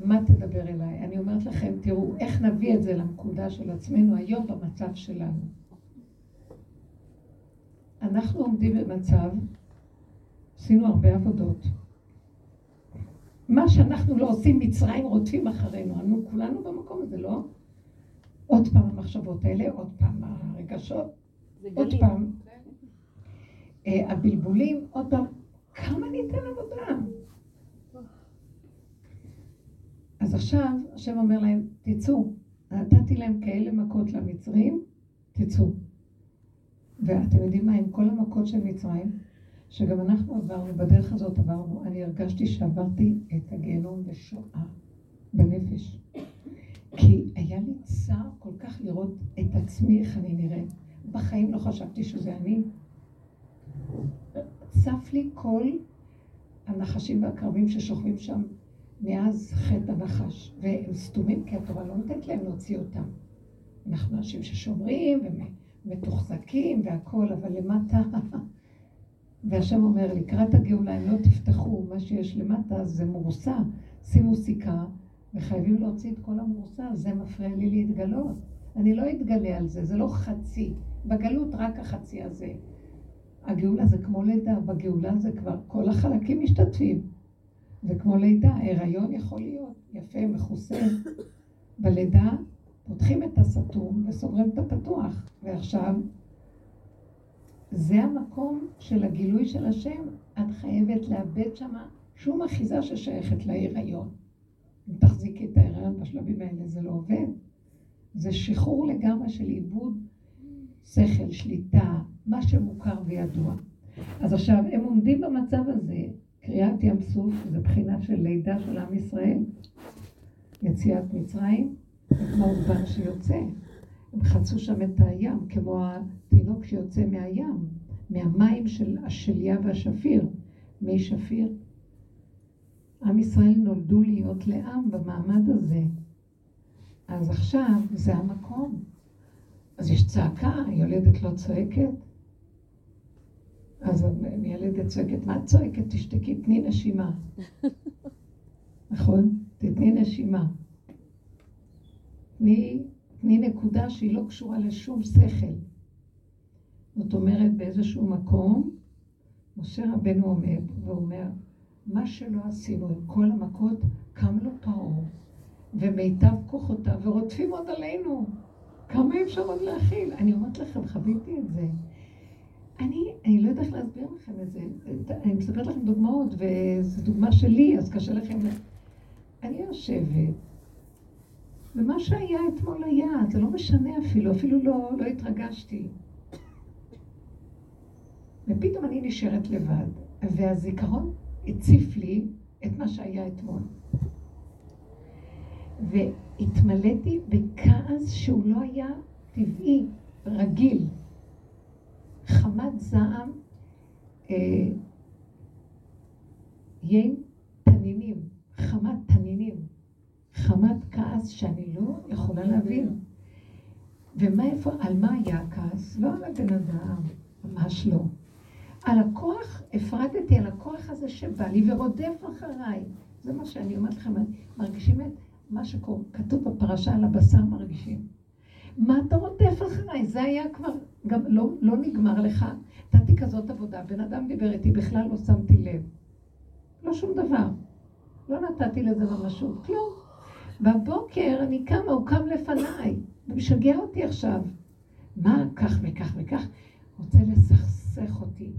מה תדבר אליי? אני אומרת לכם, תראו, איך נביא את זה לנקודה של עצמנו היום במצב שלנו. אנחנו עומדים במצב, עשינו הרבה עבודות. מה שאנחנו לא עושים, מצרים רודפים אחרינו. אנו כולנו במקום הזה, לא? עוד פעם המחשבות האלה, עוד פעם הרגשות, עוד גלים. פעם, אה, הבלבולים, עוד פעם, כמה ניתן עבודה? אז עכשיו, השם אומר להם, תצאו. נתתי להם כאלה מכות למצרים, תצאו. ואתם יודעים מה, עם כל המכות של מצרים, שגם אנחנו עברנו, בדרך הזאת עברנו, אני הרגשתי שעברתי את הגיהנום בשואה, בנפש. כי היה לי צער כל כך לראות את עצמי, איך אני נראית. בחיים לא חשבתי שזה אני. צף לי כל הנחשים והקרבים ששוכבים שם מאז חטא הנחש, והם סתומים כי התורה לא נותנת להם להוציא אותם. אנחנו אנשים ששומרים ומתוחזקים והכול, אבל למטה... והשם אומר, לקראת הגאולה, אם לא תפתחו מה שיש למטה, זה מורסה. שימו סיכה, וחייבים להוציא את כל המורסה, זה מפריע לי להתגלות. אני לא אתגלה על זה, זה לא חצי. בגלות רק החצי הזה. הגאולה זה כמו לידה, בגאולה זה כבר כל החלקים משתתפים. זה כמו לידה, הריון יכול להיות יפה, מכוסה. בלידה פותחים את הסתום וסוגרים את הפתוח. ועכשיו, זה המקום של הגילוי של השם. את חייבת לאבד שמה שום אחיזה ששייכת להיריון. אם תחזיקי את ההיריון בשלבים האלה, זה לא עובד. זה שחרור לגמרי של עיבוד שכל, שליטה, מה שמוכר וידוע. אז עכשיו, הם עומדים במצב הזה, קריאת ים סוף, זה בחינה של לידה של עם ישראל, יציאת מצרים, וכמו העוגבן שיוצא. הם חצו שם את הים, כמו התינוק שיוצא מהים, מהמים של השליה והשפיר. מי שפיר? עם ישראל נולדו להיות לעם במעמד הזה. אז עכשיו זה המקום. אז יש צעקה, היולדת לא צועקת. אז הילדת צועקת, מה את צועקת? תשתקי, תני נשימה. נכון? תתני נשימה. תני, תני נקודה שהיא לא קשורה לשום שכל. זאת אומרת, באיזשהו מקום, משה רבנו עומד ואומר, מה שלא עשינו עם כל המכות, קם לו פרעה, ומיטב כוחותיו, ורודפים עוד עלינו. כמה אפשר עוד להכיל? אני אומרת לכם, חוויתי את זה. אני, אני לא יודעת להסביר לכם את זה. אני מספרת לכם דוגמאות, וזו דוגמה שלי, אז קשה לכם... אני יושבת, ומה שהיה אתמול היה, זה לא משנה אפילו, אפילו לא, לא התרגשתי. ופתאום אני נשארת לבד, והזיכרון הציף לי את מה שהיה אתמול. והתמלאתי בכעס שהוא לא היה טבעי, רגיל. חמת זעם, אה, ין תנינים, חמת תנינים, חמת כעס שאני לא יכולה להבין. ומה איפה, על מה היה הכעס? לא על הבן אדם, ממש לא. על הכוח, הפרדתי על הכוח הזה שבא לי ורודף אחריי. זה מה שאני אומרת לכם, מרגישים את מה שכתוב בפרשה על הבשר מרגישים. מה אתה רודף אחריי? זה היה כבר, גם לא, לא נגמר לך. נתתי כזאת עבודה, בן אדם דיבר איתי, בכלל לא שמתי לב. לא שום דבר. לא נתתי לזה ממשות, כלום. בבוקר אני קמה, הוא קם לפניי, ומשגע אותי עכשיו. מה כך וכך וכך? רוצה לסכסך אותי.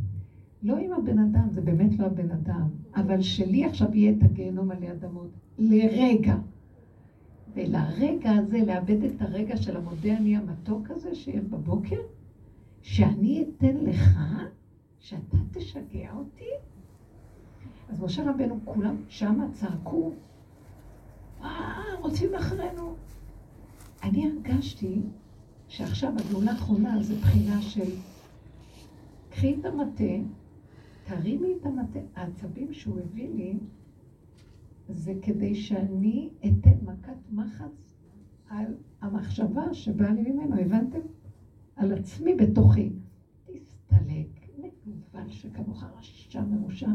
לא עם הבן אדם, זה באמת לא הבן אדם, אבל שלי עכשיו יהיה את הגיהנום עלי אדמות, לרגע. ולרגע הזה, לאבד את הרגע של המודה אני המתוק הזה שיהיה בבוקר, שאני אתן לך, שאתה תשגע אותי? אז משה רבנו, כולם שמה צעקו, אה, רוצים אחרינו. אני הרגשתי שעכשיו הגאולה האחרונה זה בחינה של קחי את המטה, תרימי את המטה. העצבים שהוא הביא לי, זה כדי שאני אתן מכת מחץ על המחשבה שבאה לי ממנו, הבנתם? על עצמי בתוכי. מגוון שכמוך רשע מרושע.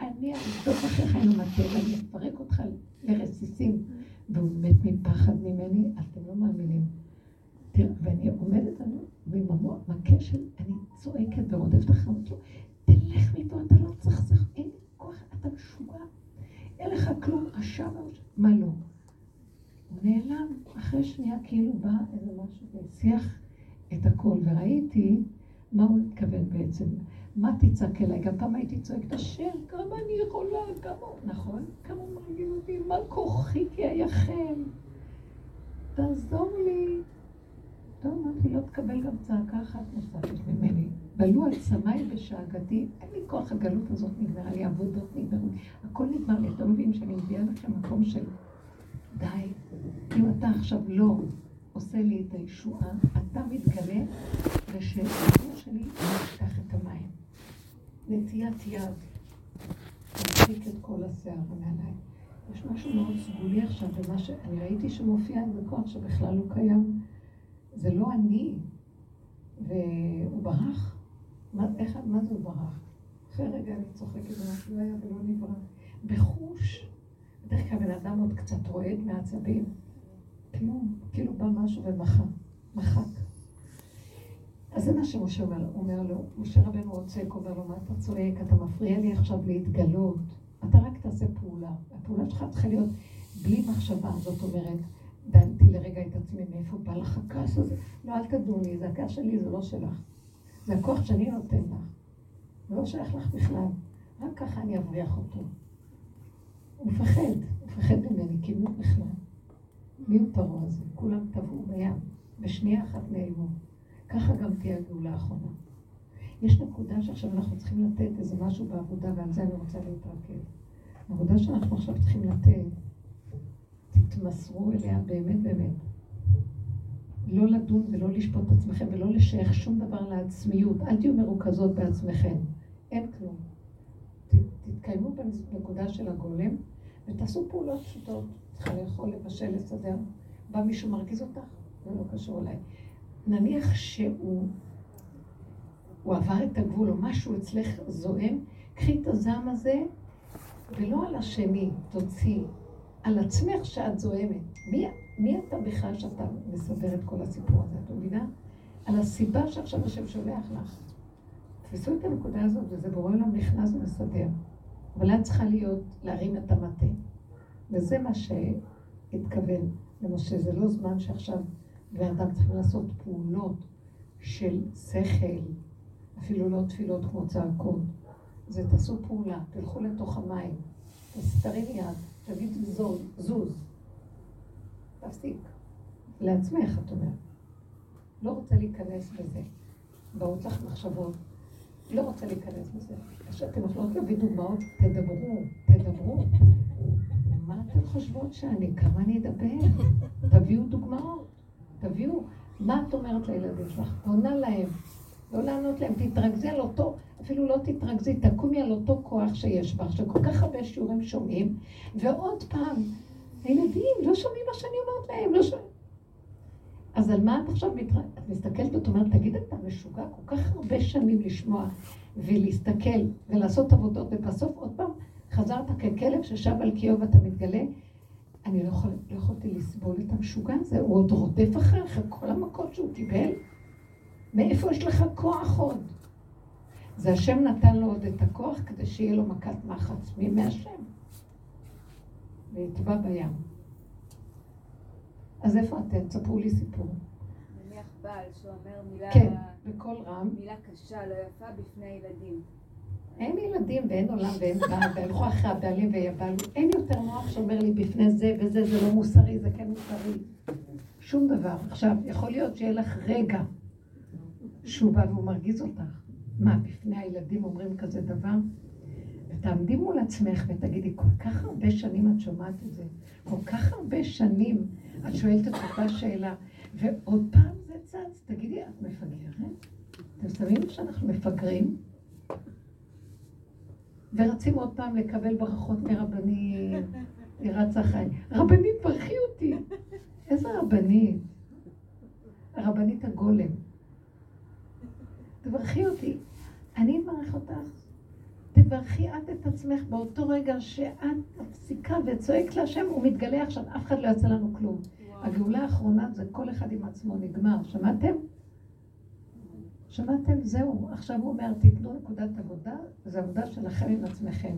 אני ארדוף אחריך עם המטה ואני אפרק אותך לרסיסים. והוא מת מפחד ממני, אתם לא מאמינים. ואני עומדת עליו, ועם המכה של, אני צועקת ורודפת אחריו, תלך מפה, אתה לא צריך, אין כוח, אתה משוגע. אין לך כלום, רשע ורשע. מה לא? הוא נעלם, אחרי שנייה כאילו בא איזה משהו והסיח את הכל, וראיתי מה הוא התכוון בעצם. מה תצעק אליי? גם פעם הייתי צועקת, השם, כמה אני יכולה, כמה... נכון? כמה מרגיל אותי, מה כוחי כי אייכם? תעזור לי. טוב, אמרתי, לא תקבל גם צעקה אחת נוספת ממני. בלו על צמאי בשאגתי, אין לי כוח הגלות הזאת נגמרה לי, עבודות נגמרו. הכל נגמר לי, אתם מבינים שאני מביאה לכם מקום של די, אם אתה עכשיו לא עושה לי את הישועה, אתה מתגלה, ושהגבור שלי יפתח את המים. נטיית יד, להפסיק את כל השיער מעליי. יש משהו מאוד סגולי עכשיו במה שאני ראיתי שמופיע איזה כוח שבכלל לא קיים. זה לא אני, והוא ברח. מה, איך, מה זה הוא ברח? אחרי רגע אני צוחקת, לא היה ולא נברא. בחוש, בדרך כלל בן אדם עוד קצת רועד מעצבים. כלום, כאילו בא משהו ומחק, מחק. אז זה מה שמשה אומר אומר לו, משה רבנו רוצה, אומר לו, מה אתה צועק? אתה מפריע לי עכשיו להתגלות. אתה רק תעשה פעולה. הפעולה שלך צריכה להיות בלי מחשבה, זאת אומרת, דנתי לרגע את עצמי, מאיפה בא לך הכעס הזה? לא, אל תדוני, זה הכעס שלי, זה לא שלך. זה הכוח שאני נותן לך. זה לא שייך לך בכלל. רק ככה אני אבריח אותו. הוא מפחד, הוא מפחד ממני, כי הוא בכלל. מי הוא פרעה הזה? כולם טבעו בים, בשנייה אחת נעלמו. ככה גם תהיה הגאולה האחרונה. יש נקודה שעכשיו אנחנו צריכים לתת איזה משהו בעבודה, ועל זה אני רוצה להתרכז. העבודה שאנחנו עכשיו צריכים לתת, תתמסרו אליה באמת באמת. לא לדון ולא לשפוט את עצמכם ולא לשייך שום דבר לעצמיות. אל תהיו מרוכזות בעצמכם. אין כלום. תתקיימו בנקודה של הגולם ותעשו פעולות פשוטות. צריכה לאכול, לבשל, לסדר. בא מישהו מרגיז אותך? זה לא קשור אליי. נניח שהוא הוא עבר את הגבול או משהו אצלך זועם, קחי את הזעם הזה ולא על השני, תוציאי. על עצמך שאת זועמת. מי, מי אתה בכלל שאתה מסדר את כל הסיפור הזה, את מבינה? על הסיבה שעכשיו השם שולח לך. תפסו את הנקודה הזאת, וזה בורא עולם נכנס ומסדר. אבל את צריכה להיות, להרים את המטה. וזה מה שהתכוון למשה. זה לא זמן שעכשיו בני אדם צריכים לעשות פעולות של שכל, אפילו לא תפילות כמו צעקות. זה תעשו פעולה, תלכו לתוך המים, תרים יד, תגיד זוז, זוז. תפסיק. לעצמך, את אומרת. לא רוצה להיכנס בזה. באות לך מחשבות. לא רוצה להיכנס בזה. כשאתם יכולות להביא דוגמאות, תדברו, תדברו. מה אתן חושבות שאני? כמה אני אדבר? תביאו דוגמאות. תביאו. מה את אומרת לילדים שלך? עונה להם. לא לענות להם, תתרכזי על אותו, אפילו לא תתרכזי, תקומי על אותו כוח שיש בך, שכל כך הרבה שיעורים שומעים, ועוד פעם, הילדים לא שומעים מה שאני אומרת להם, לא שומעים. אז על מה את עכשיו מתר... את מסתכלת ואת אומרת, תגיד, אתה משוגע כל כך הרבה שנים לשמוע ולהסתכל ולעשות עבודות, ובסוף עוד פעם חזרת ככלב ששב על קיאו ואתה מתגלה, אני לא, יכול, לא יכולתי לסבול את המשוגע הזה, הוא עוד רודף אחריך, כל המכות שהוא קיבל. מאיפה יש לך כוח עוד? זה השם נתן לו עוד את הכוח כדי שיהיה לו מכת מחץ מימי השם. ויטבע בים. אז איפה אתם? תספרו לי סיפור. נניח בעל שאומר מילה, כן, בקול רם. מילה קשה, לא יפה, בפני ילדים. אין ילדים ואין עולם ואין בעל, והלכו אחרי הבעלים ויבלו. אין יותר מוח שאומר לי בפני זה וזה, זה לא מוסרי, זה כן מוסרי. שום דבר. עכשיו, יכול להיות שיהיה לך רגע שהוא בא והוא מרגיז אותך. מה, בפני הילדים אומרים כזה דבר? ותעמדי מול עצמך ותגידי, כל כך הרבה שנים את שומעת את זה, כל כך הרבה שנים את שואלת את אותה שאלה, ועוד פעם זה צץ, תגידי, את מפגרת? אתם שמים שאנחנו מפגרים? ורצים עוד פעם לקבל ברכות מרבנים, ירץ החיים. רבנית, ברכי אותי. איזה רבנית? הרבנית הגולם. תברכי אותי. אני אברך אותך. תברכי את את עצמך באותו רגע שאת מפסיקה וצועקת להשם, הוא מתגלה עכשיו, אף אחד לא יעשה לנו כלום. הגאולה האחרונה זה כל אחד עם עצמו נגמר. שמעתם? שמעתם? זהו. עכשיו הוא אומר, תיתנו נקודת עבודה, זו עבודה שלכם עם עצמכם.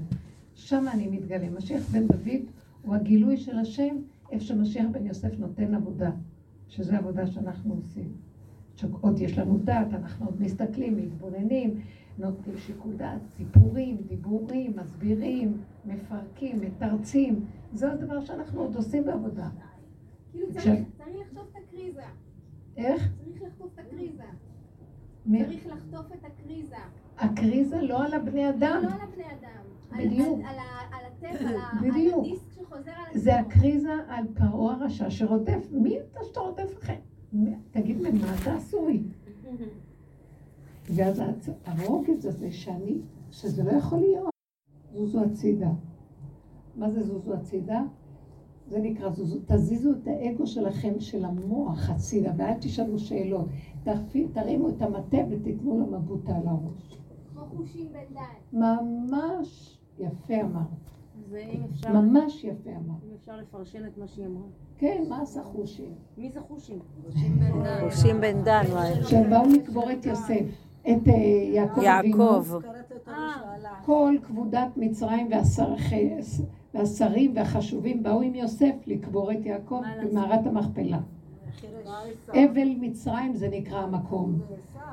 שם אני מתגלה. משיח בן דוד הוא הגילוי של השם, איפה שמשיח בן יוסף נותן עבודה, שזו עבודה שאנחנו עושים. שעוד יש לנו דעת, אנחנו עוד מסתכלים, מתבוננים, נותנים שיקול דעת, סיפורים, דיבורים, מסבירים, מפרקים, מתרצים. זה הדבר שאנחנו עוד עושים בעבודה. כאילו צריך לחטוף את הקריזה. איך? צריך לחטוף את הקריזה. צריך לחטוף את הקריזה. הקריזה לא על הבני אדם. לא על הבני אדם. בדיוק. על- על ה- על הדיסק שחוזר על עצמו. זה הקריזה על פרעה הרשע שרודף. מי אתה שאתה רודף לכם? תגיד לי, מה אתה עשוי? ואז הרוגז הזה שאני, שזה לא יכול להיות. זוזו הצידה. מה זה זוזו הצידה? זה נקרא זוזו. תזיזו את האגו שלכם, של המוח הצידה, ואל תשאלו שאלות. תרימו את המטה ותיתנו לו מבוטה על הראש. כמו חושים דן. ממש יפה אמרת. אז אם אפשר, ממש יפה אמרת. אם אפשר לפרשן את מה שהיא אמרה. כן, מה עשה חושים? מי זה חושים? חושים בן דן, וואי. שהם באו לקבור את יוסף, את אה, יעקב אבינו. יעקב. אה. כל כבודת מצרים והשר- והשרים והחשובים באו עם יוסף לקבור את יעקב מה לעשות? במערת המכפלה. אבל מצרים זה נקרא המקום.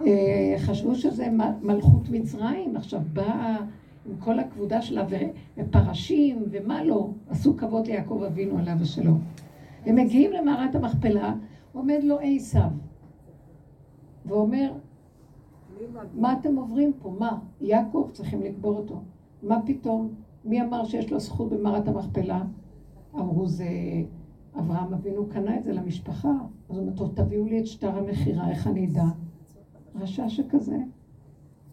אה, חשבו שזה מלכות מצרים, עכשיו באה עם כל הכבודה שלה ופרשים ומה לא, עשו כבוד ליעקב אבינו עליו השלום. הם מגיעים למערת המכפלה, עומד לו עשיו, ואומר, מה אתם עוברים פה? מה? יעקב צריכים לקבור אותו. מה פתאום? מי אמר שיש לו זכות במערת המכפלה? אמרו זה אברהם אבינו קנה את זה למשפחה. אז הוא אומר, תביאו לי את שטר המכירה, איך אני אדע? רשע שכזה.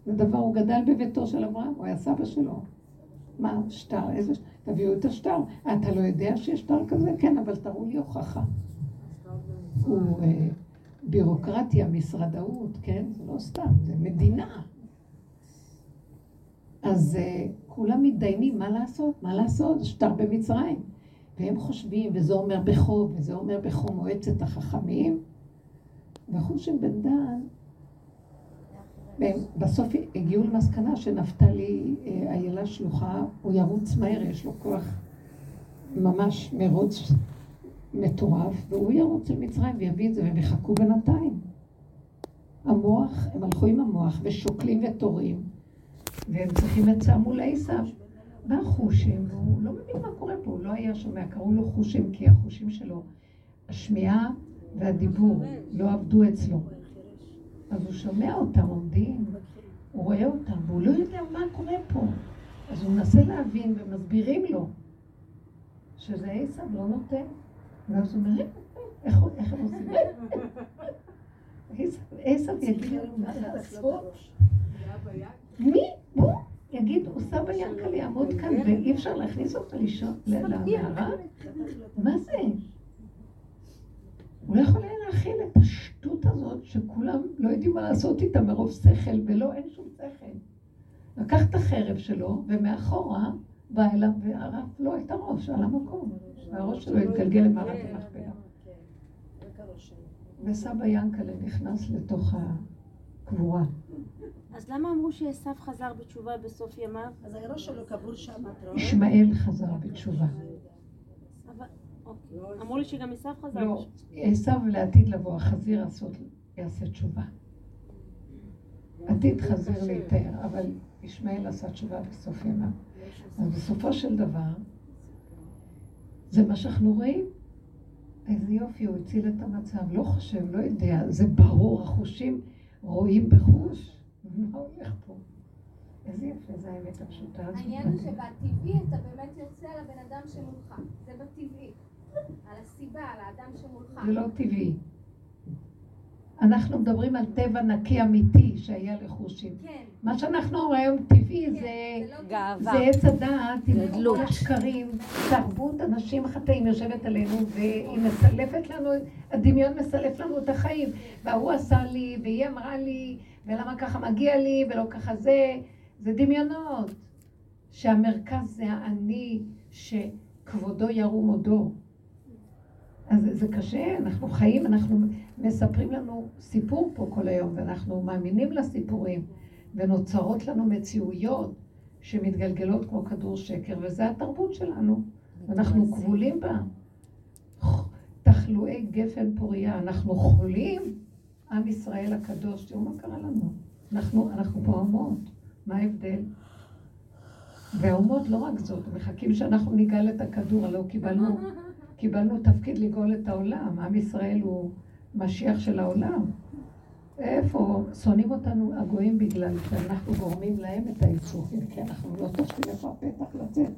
זה דבר, הוא גדל בביתו של אברהם, הוא היה סבא שלו. מה, שטר? איזה... ש- תביאו את השטר. אתה לא יודע שיש שטר כזה? כן, אבל תראו לי הוכחה. הוא אה, בירוקרטיה, משרדאות, כן? זה לא סתם, זה מדינה. אז אה, כולם מתדיינים מה לעשות, מה לעשות, שטר במצרים. והם חושבים, וזה אומר בכו, וזה אומר בכו מועצת החכמים. וחושן בן דן, בסוף הגיעו למסקנה שנפתלי אה, איילה שלוחה, הוא ירוץ מהר, יש לו כוח ממש מרוץ מטורף, והוא ירוץ למצרים ויביא את זה, והם יחכו בינתיים. המוח, הם הלכו עם המוח ושוקלים ותורים, והם צריכים עצה מול עשיו. בא חושים, והוא לא מה קורה פה, הוא לא היה שומע, קראו לו חושים, כי החושים שלו, השמיעה והדיבור לא עבדו אצלו. אז הוא שומע אותם עומדים, הוא רואה אותם, והוא לא יודע מה קורה פה. אז הוא מנסה להבין ומסבירים לו שזה עשיו לא נותן. ואז הוא אומר, "רגע, איך הם עושים את זה? עשיו יגיד לנו מה לעשות. מי? הוא יגיד, הוא סבא ינקל יעמוד כאן ואי אפשר להכניס אותו לישון למערה? מה זה? הוא לא יכול היה להכיל את השטות הזאת שכולם לא יודעים מה לעשות איתה מרוב שכל, ולא, אין שום שכל. לקח את החרב שלו, ומאחורה בא אליו וערף לו את הראש על המקום. והראש שלו התגלגל למערת המכפלה. וסבא ינקלה נכנס לתוך הקבורה. אז למה אמרו שעשו חזר בתשובה בסוף ימיו? אז הראש שלו קבור שם, את רואה? ישמעאל חזר בתשובה. אוקיי. אמרו לי שגם עשו חזר לא, בתשובה. עשיו לעתיד לבוא, החזיר יעשה תשובה. עתיד חזר להתאר, אבל ישמעאל עשה תשובה בסוף ימיו. אז בסופו של דבר, זה מה שאנחנו רואים. איזה יופי, הוא הציל את המצב. לא חושב, לא יודע, זה ברור, החושים רואים בחוש. מה הולך פה? איזה יפה זה האמת הפשוטה הזאת. העניין הוא שבטבעי אתה באמת יוצא על הבן אדם שמולך. זה בטבעי. על הסיבה, על האדם שמולך. זה לא טבעי. אנחנו מדברים על טבע נקי אמיתי שהיה לחושים. כן. מה שאנחנו רואים היום טבעי כן, זה... זה לא גאווה. זה עץ הדעת, עם. כל השקרים, תרבות אנשים חטאים יושבת עלינו והיא מסלפת לנו, הדמיון מסלף לנו את החיים. וההוא עשה לי, והיא אמרה לי, ולמה ככה מגיע לי, ולא ככה זה, זה דמיונות. שהמרכז זה האני, שכבודו ירום הודו. אז זה, זה קשה, אנחנו חיים, אנחנו מספרים לנו סיפור פה כל היום, ואנחנו מאמינים לסיפורים, ונוצרות לנו מציאויות שמתגלגלות כמו כדור שקר, וזה התרבות שלנו, ואנחנו כבולים בה. תחלואי גפן פוריה, אנחנו חולים, עם ישראל הקדוש, תראו מה קרה לנו. אנחנו, אנחנו פה אומות, מה ההבדל? והאומות לא רק זאת, מחכים שאנחנו נגאל את הכדור, הלוא קיבלנו, קיבלנו תפקיד לגאול את העולם. עם ישראל הוא משיח של העולם. איפה? שונאים אותנו הגויים בגלל שאנחנו גורמים להם את האיסורים, כי אנחנו לא תופסים איפה הפתח לצאת.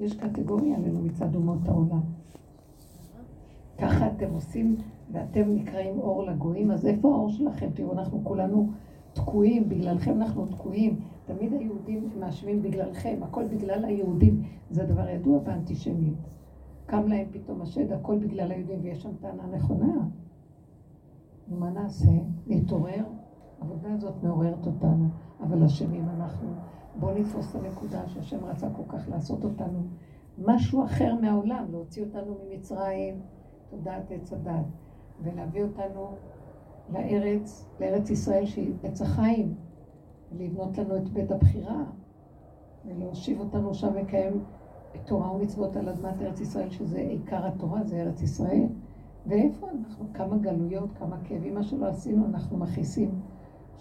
יש קטגוריה עלינו מצד אומות העולם. ככה אתם עושים, ואתם נקראים אור לגויים, אז איפה האור שלכם? תראו, אנחנו כולנו תקועים, בגללכם אנחנו תקועים. תמיד היהודים מאשמים בגללכם, הכל בגלל היהודים. זה דבר ידוע באנטישמיות. קם להם פתאום השד, הכל בגלל היהודים, ויש שם טענה נכונה. ומה נעשה? להתעורר? העבודה הזאת מעוררת אותנו, אבל אשמים אנחנו. בואו נתפוס את הנקודה שהשם רצה כל כך לעשות אותנו משהו אחר מהעולם, להוציא אותנו ממצרים, תודעת עץ הדת, ולהביא אותנו לארץ, לארץ ישראל שהיא עץ החיים, ולבנות לנו את בית הבחירה, ולהושיב אותנו שם לקיים תורה ומצוות על אדמת ארץ ישראל, שזה עיקר התורה, זה ארץ ישראל. ואיפה אנחנו? כמה גלויות, כמה כאבים, מה שלא עשינו, אנחנו מכעיסים.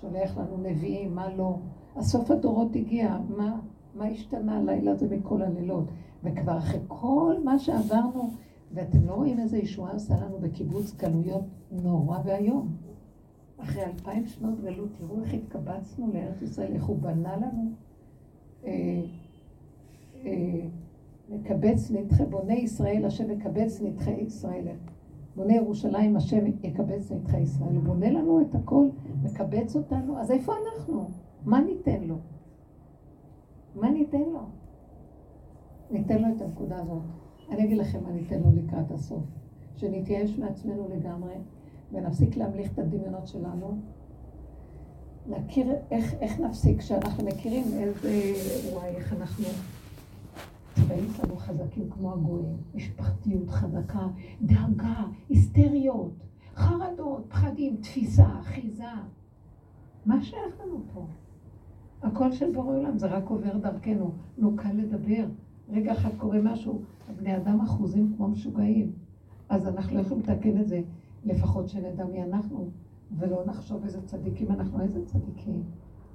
שולח לנו נביאים, מה לא. הסוף הדורות הגיע, מה, מה השתנה הלילה הזה מכל הלילות? וכבר אחרי כל מה שעברנו, ואתם לא רואים איזה ישועה עשה לנו בקיבוץ גלויות נורא ואיום. אחרי אלפיים שנות גלות, תראו איך התקבצנו לארץ ישראל, איך הוא בנה לנו. אה, אה, מקבץ נדחי, בוני ישראל, השם מקבץ נדחי ישראל. בונה ירושלים, השם יקבץ נדחי ישראל. הוא בונה לנו את הכל, מקבץ אותנו, אז איפה אנחנו? מה ניתן לו? מה ניתן לו? ניתן לו את הנקודה הזאת. אני אגיד לכם מה ניתן לו לקראת הסוף. שנתייאש מעצמנו לגמרי, ונפסיק להמליך את הדמיונות שלנו. להכיר, איך, איך נפסיק, כשאנחנו מכירים איזה, וואי, איך אנחנו צבעים שלנו חזקים כמו הגויים, משפחתיות חזקה, דאגה, היסטריות, חרדות, פחדים, תפיסה, אחיזה. מה שייך לנו פה? הכל של בורא עולם, זה רק עובר דרכנו. לא קל לדבר. רגע אחד קורה משהו, הבני אדם אחוזים כמו משוגעים. אז אנחנו לא יכולים לתקן את זה, לפחות שנדע מי אנחנו, ולא נחשוב איזה צדיקים אנחנו, איזה צדיקים.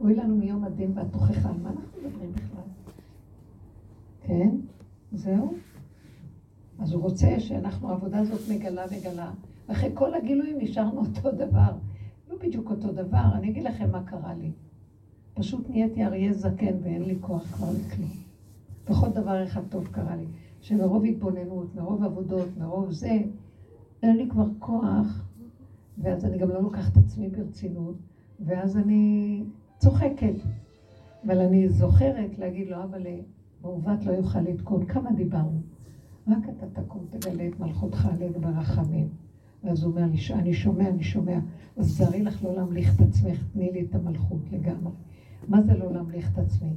אוי לנו מיום הדין והתוכחה, על מה אנחנו מדברים בכלל? כן? זהו? אז הוא רוצה שאנחנו, העבודה הזאת מגלה מגלה. ואחרי כל הגילויים נשארנו אותו דבר. לא בדיוק אותו דבר, אני אגיד לכם מה קרה לי. פשוט נהייתי אריה זקן ואין לי כוח כבר לכלום. בכל דבר אחד טוב קרה לי. שמרוב התבוננות, מרוב עבודות, מרוב זה, אין לי כבר כוח, ואז אני גם לא לוקחת עצמי ברצינות, ואז אני צוחקת. אבל אני זוכרת להגיד לו, אבל מעוות לא יוכל לתקון. כמה דיברנו? רק אתה תקום, תגלה את מלכותך עלינו ברחמים. ואז הוא אומר לי, אני שומע, אני שומע. אז זרי לך לא להמליך את עצמך, תני לי את המלכות לגמרי. מה זה לא להמליך את עצמי?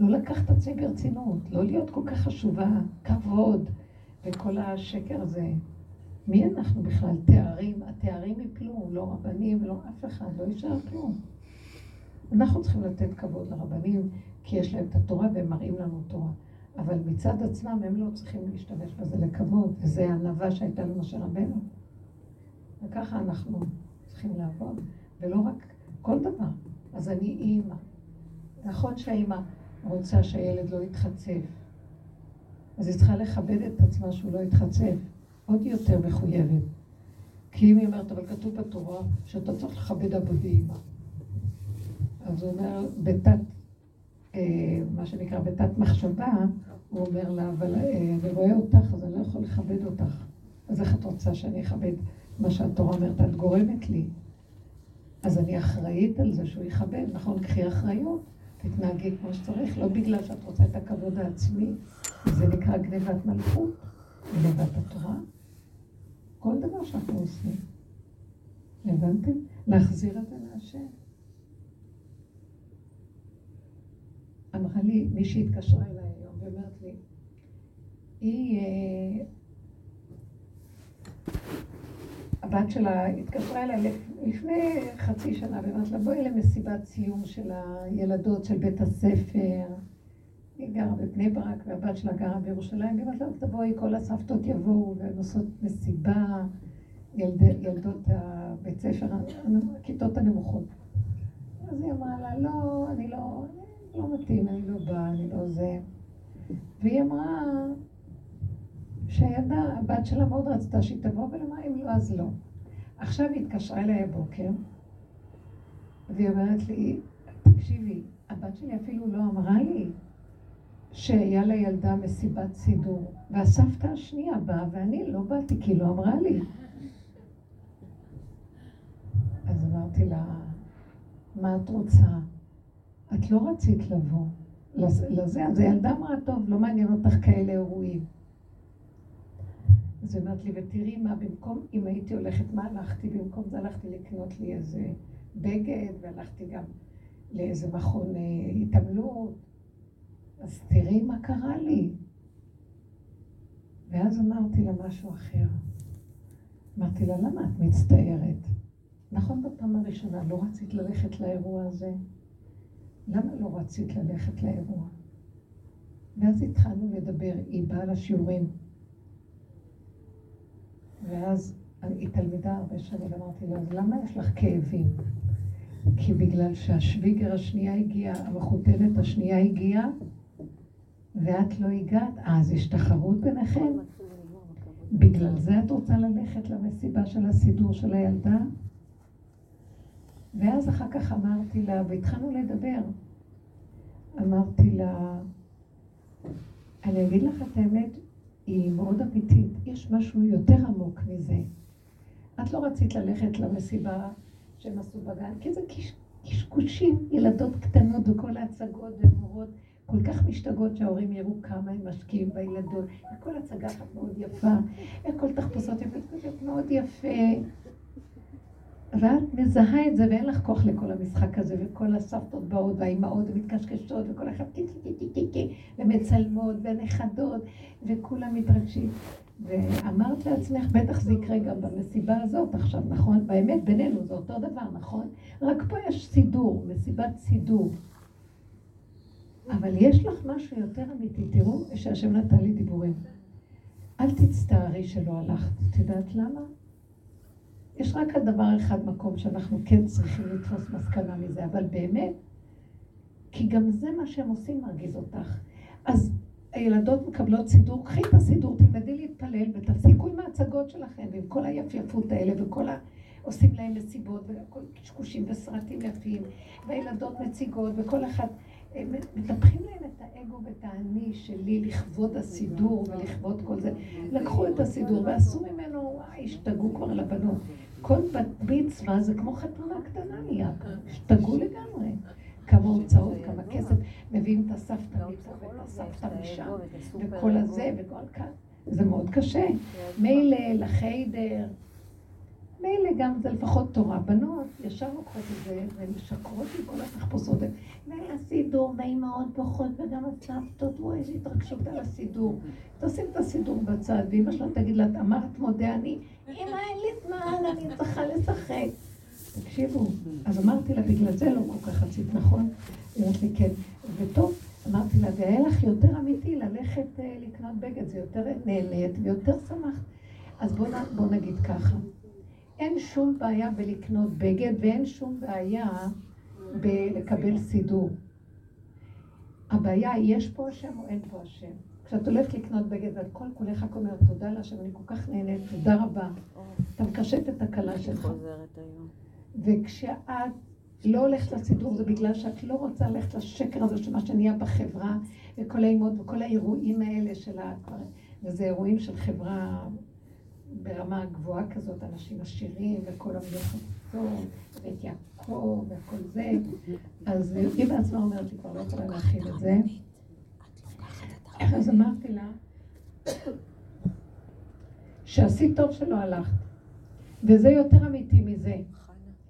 לא לקחת את עצמי ברצינות, לא להיות כל כך חשובה, כבוד, וכל השקר הזה. מי אנחנו בכלל? תארים, התארים יפלו, לא רבנים ולא אף אחד, לא יישאר כלום. אנחנו צריכים לתת כבוד לרבנים, כי יש להם את התורה והם מראים לנו תורה. אבל מצד עצמם הם לא צריכים להשתמש בזה לכבוד, וזה הענווה שהייתה למשה רבנו. וככה אנחנו צריכים לעבוד, ולא רק כל דבר. אז אני אימא. נכון שהאימא רוצה שהילד לא יתחצף. אז היא צריכה לכבד את עצמה שהוא לא יתחצף. עוד יותר מחויבת. כי אם היא אומרת, אבל כתוב בתורה שאתה צריך לכבד אבא ואימא. אז הוא אומר, בתת, אה, מה שנקרא, בתת מחשבה, הוא אומר לה, אבל אה, אני רואה אותך, אז אני לא יכול לכבד אותך. אז איך את רוצה שאני אכבד מה שהתורה אומרת? את גורמת לי. אז אני אחראית על זה שהוא יכבד, נכון? קחי אחריות, תתנהגי כמו שצריך, לא בגלל שאת רוצה את הכבוד העצמי, זה נקרא גנבת מלכות, גנבת התורה. כל דבר שאנחנו עושים. הבנתם? להחזיר את זה להשם. אמרה לי, מישהי התקשרה אליי היום ואומרת לי, היא... אה, הבת שלה התקשרה אליי לפני חצי שנה ואמרת לה, בואי למסיבת סיום של הילדות של בית הספר. היא גרה בבני ברק והבת שלה גרה בירושלים, והיא אמרת לה, תבואי, כל הסבתות יבואו והן עושות מסיבה, ילד, ילדות הבית ספר, הכיתות הנמוכות. אז היא אמרה לה, לא, אני לא, לא מתאים, אני לא באה, אני לא זה. והיא אמרה שהילדה, הבת שלה מאוד רצתה שהיא תבוא, ולמה אם לא, אז לא. עכשיו היא התקשרה אליי הבוקר, והיא אומרת לי, תקשיבי, הבת שלי אפילו לא אמרה לי שהיה לילדה מסיבת סידור, והסבתא השנייה באה, ואני לא באתי כי לא אמרה לי. אז אמרתי לה, מה את רוצה? את לא רצית לבוא לזה, אז הילדה אמרה, טוב, לא מעניין אותך כאלה אירועים. אז היא אומרת לי, ותראי מה, במקום, אם הייתי הולכת, מה הלכתי? במקום זה הלכתי לקנות לי איזה בגד, והלכתי גם לאיזה מכון אה, התעמלות. אז תראי מה קרה לי. ואז אמרתי לה משהו אחר. אמרתי לה, למה את מצטערת? נכון בפעם הראשונה לא רצית ללכת לאירוע הזה? למה לא רצית ללכת לאירוע? ואז התחלנו לדבר, היא באה לשיעורים. ואז היא תלמידה הרבה שנים, אמרתי לה, אז למה יש לך כאבים? כי בגלל שהשוויגר השנייה הגיעה, המחותנת השנייה הגיעה, ואת לא הגעת, אז יש תחרות ביניכם? בגלל זה את רוצה ללכת למסיבה של הסידור של הילדה? ואז אחר כך אמרתי לה, והתחלנו לדבר, אמרתי לה, אני אגיד לך את האמת, היא מאוד אמיתית, יש משהו יותר עמוק מזה. את לא רצית ללכת למסיבה שהם עשו בגן, כי זה קשקושים, ילדות קטנות וכל ההצגות ומורות כל כך משתגעות שההורים יראו כמה הם משקיעים בילדות. וכל הצגה אחת מאוד יפה, וכל תחפושות יפות מאוד יפה. ואת מזהה את זה ואין לך כוח לכל המשחק הזה, וכל הסבתות באות והאימהות מתקשקשות, וכל אחד טי-טי-טי-טי-טי, ומצלמות, ונכדות, וכולם מתרגשים. ואמרת לעצמך, בטח זה יקרה גם במסיבה הזאת עכשיו, נכון? באמת, בינינו זה אותו דבר, נכון? רק פה יש סידור, מסיבת סידור. אבל יש לך משהו יותר אמיתי, תראו שהשם נתן לי דיבורים. אל תצטערי שלא הלכת, את יודעת למה? יש רק על דבר אחד מקום שאנחנו כן צריכים לתפוס מסקנה מזה, אבל באמת, כי גם זה מה שהם עושים מרגיז אותך. אז הילדות מקבלות סידור, קחי את הסידור, תלמדי להתפלל ותפסיקו עם ההצגות שלכם ועם כל היפייפות האלה וכל ה... עושים להם מסיבות וכל קשקושים וסרטים יפים והילדות מציגות וכל אחד מטפחים להם את האגו ואת האני שלי לכבוד הסידור ולכבוד כל זה. לקחו את הסידור ועשו ממנו, השתגעו כבר לבנות. כל בת מצווה זה כמו חתונה קטנה נהיה השתגעו לגמרי. כמה הוצאות, כמה כסף, מביאים את הסבתא מפה ואת הסבתא משם, וכל הזה וכל כאן. זה מאוד קשה. מילא לחיידר, מילא גם זה לפחות תורה. בנות ישר לוקחות את זה והן משקרות עם כל התחפושות. והסידור, והאימהות בוכות, וגם הסבתות, וואי, איזה התרגשות על הסידור. תשים את הסידור בצד, ואמא שלה תגיד לה, אמרת מודה אני, אמא, אין לי זמן, אני צריכה לשחק. תקשיבו, אז אמרתי לה, בגלל זה לא כל כך רצית, נכון? היא אמרת לי, כן. וטוב, אמרתי לה, והיה לך יותר אמיתי ללכת אה, לקנות בגד, זה יותר נהנית ויותר שמחת. אז בואו נגיד ככה. אין שום בעיה בלקנות בגד ואין שום בעיה בלקבל סידור. הבעיה, יש פה השם או אין פה השם? כשאת הולכת לקנות בגד ואת כל כולך רק אומרת תודה להשם, אני כל כך נהנית, תודה רבה. אתה מקשט את הכלה שלך. וכשאת לא הולכת לסידור זה בגלל שאת לא רוצה ללכת לשקר הזה של מה שנהיה בחברה וכל האימות וכל האירועים האלה של ה... וזה אירועים של חברה ברמה גבוהה כזאת, אנשים עשירים וכל המלוכות, ואת יעקב וכל זה. אז היא בעצמה אומרת לי, כבר לא יכולה להכיל את זה. אז אמרתי לה, שעשית טוב שלא הלכת, וזה יותר אמיתי מזה.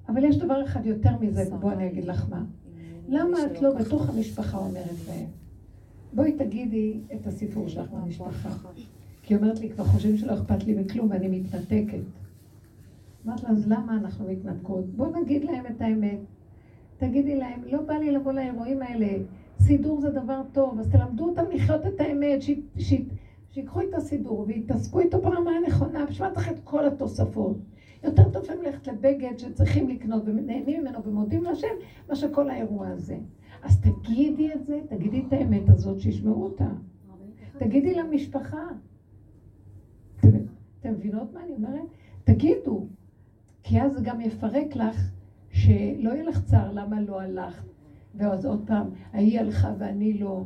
אבל יש דבר אחד יותר מזה, בואי אני אגיד לך מה. למה את לא בתוך המשפחה אומרת להם? בואי תגידי את הסיפור שלך במשפחה. כי היא אומרת לי, כבר חושבים שלא אכפת לי מכלום ואני מתנתקת. אמרת לה, אז למה אנחנו מתנתקות? בואו נגיד להם את האמת. תגידי להם, לא בא לי לבוא לאירועים האלה. סידור זה דבר טוב, אז תלמדו אותם לחיות את האמת, שיקחו את הסידור ויתעסקו איתו ברמה הנכונה, בשביל מה צריך את כל התוספות? יותר טוב שהם ללכת לבגד שצריכים לקנות ונהנים ממנו ומודים להשם, מאשר כל האירוע הזה. אז תגידי את זה, תגידי את האמת הזאת, שישמעו אותה. תגידי למשפחה. אתם מבינות מה אני אומרת? תגידו, כי אז זה גם יפרק לך שלא יהיה לך צער למה לא הלכת. ואז עוד פעם, ההיא הלכה ואני לא.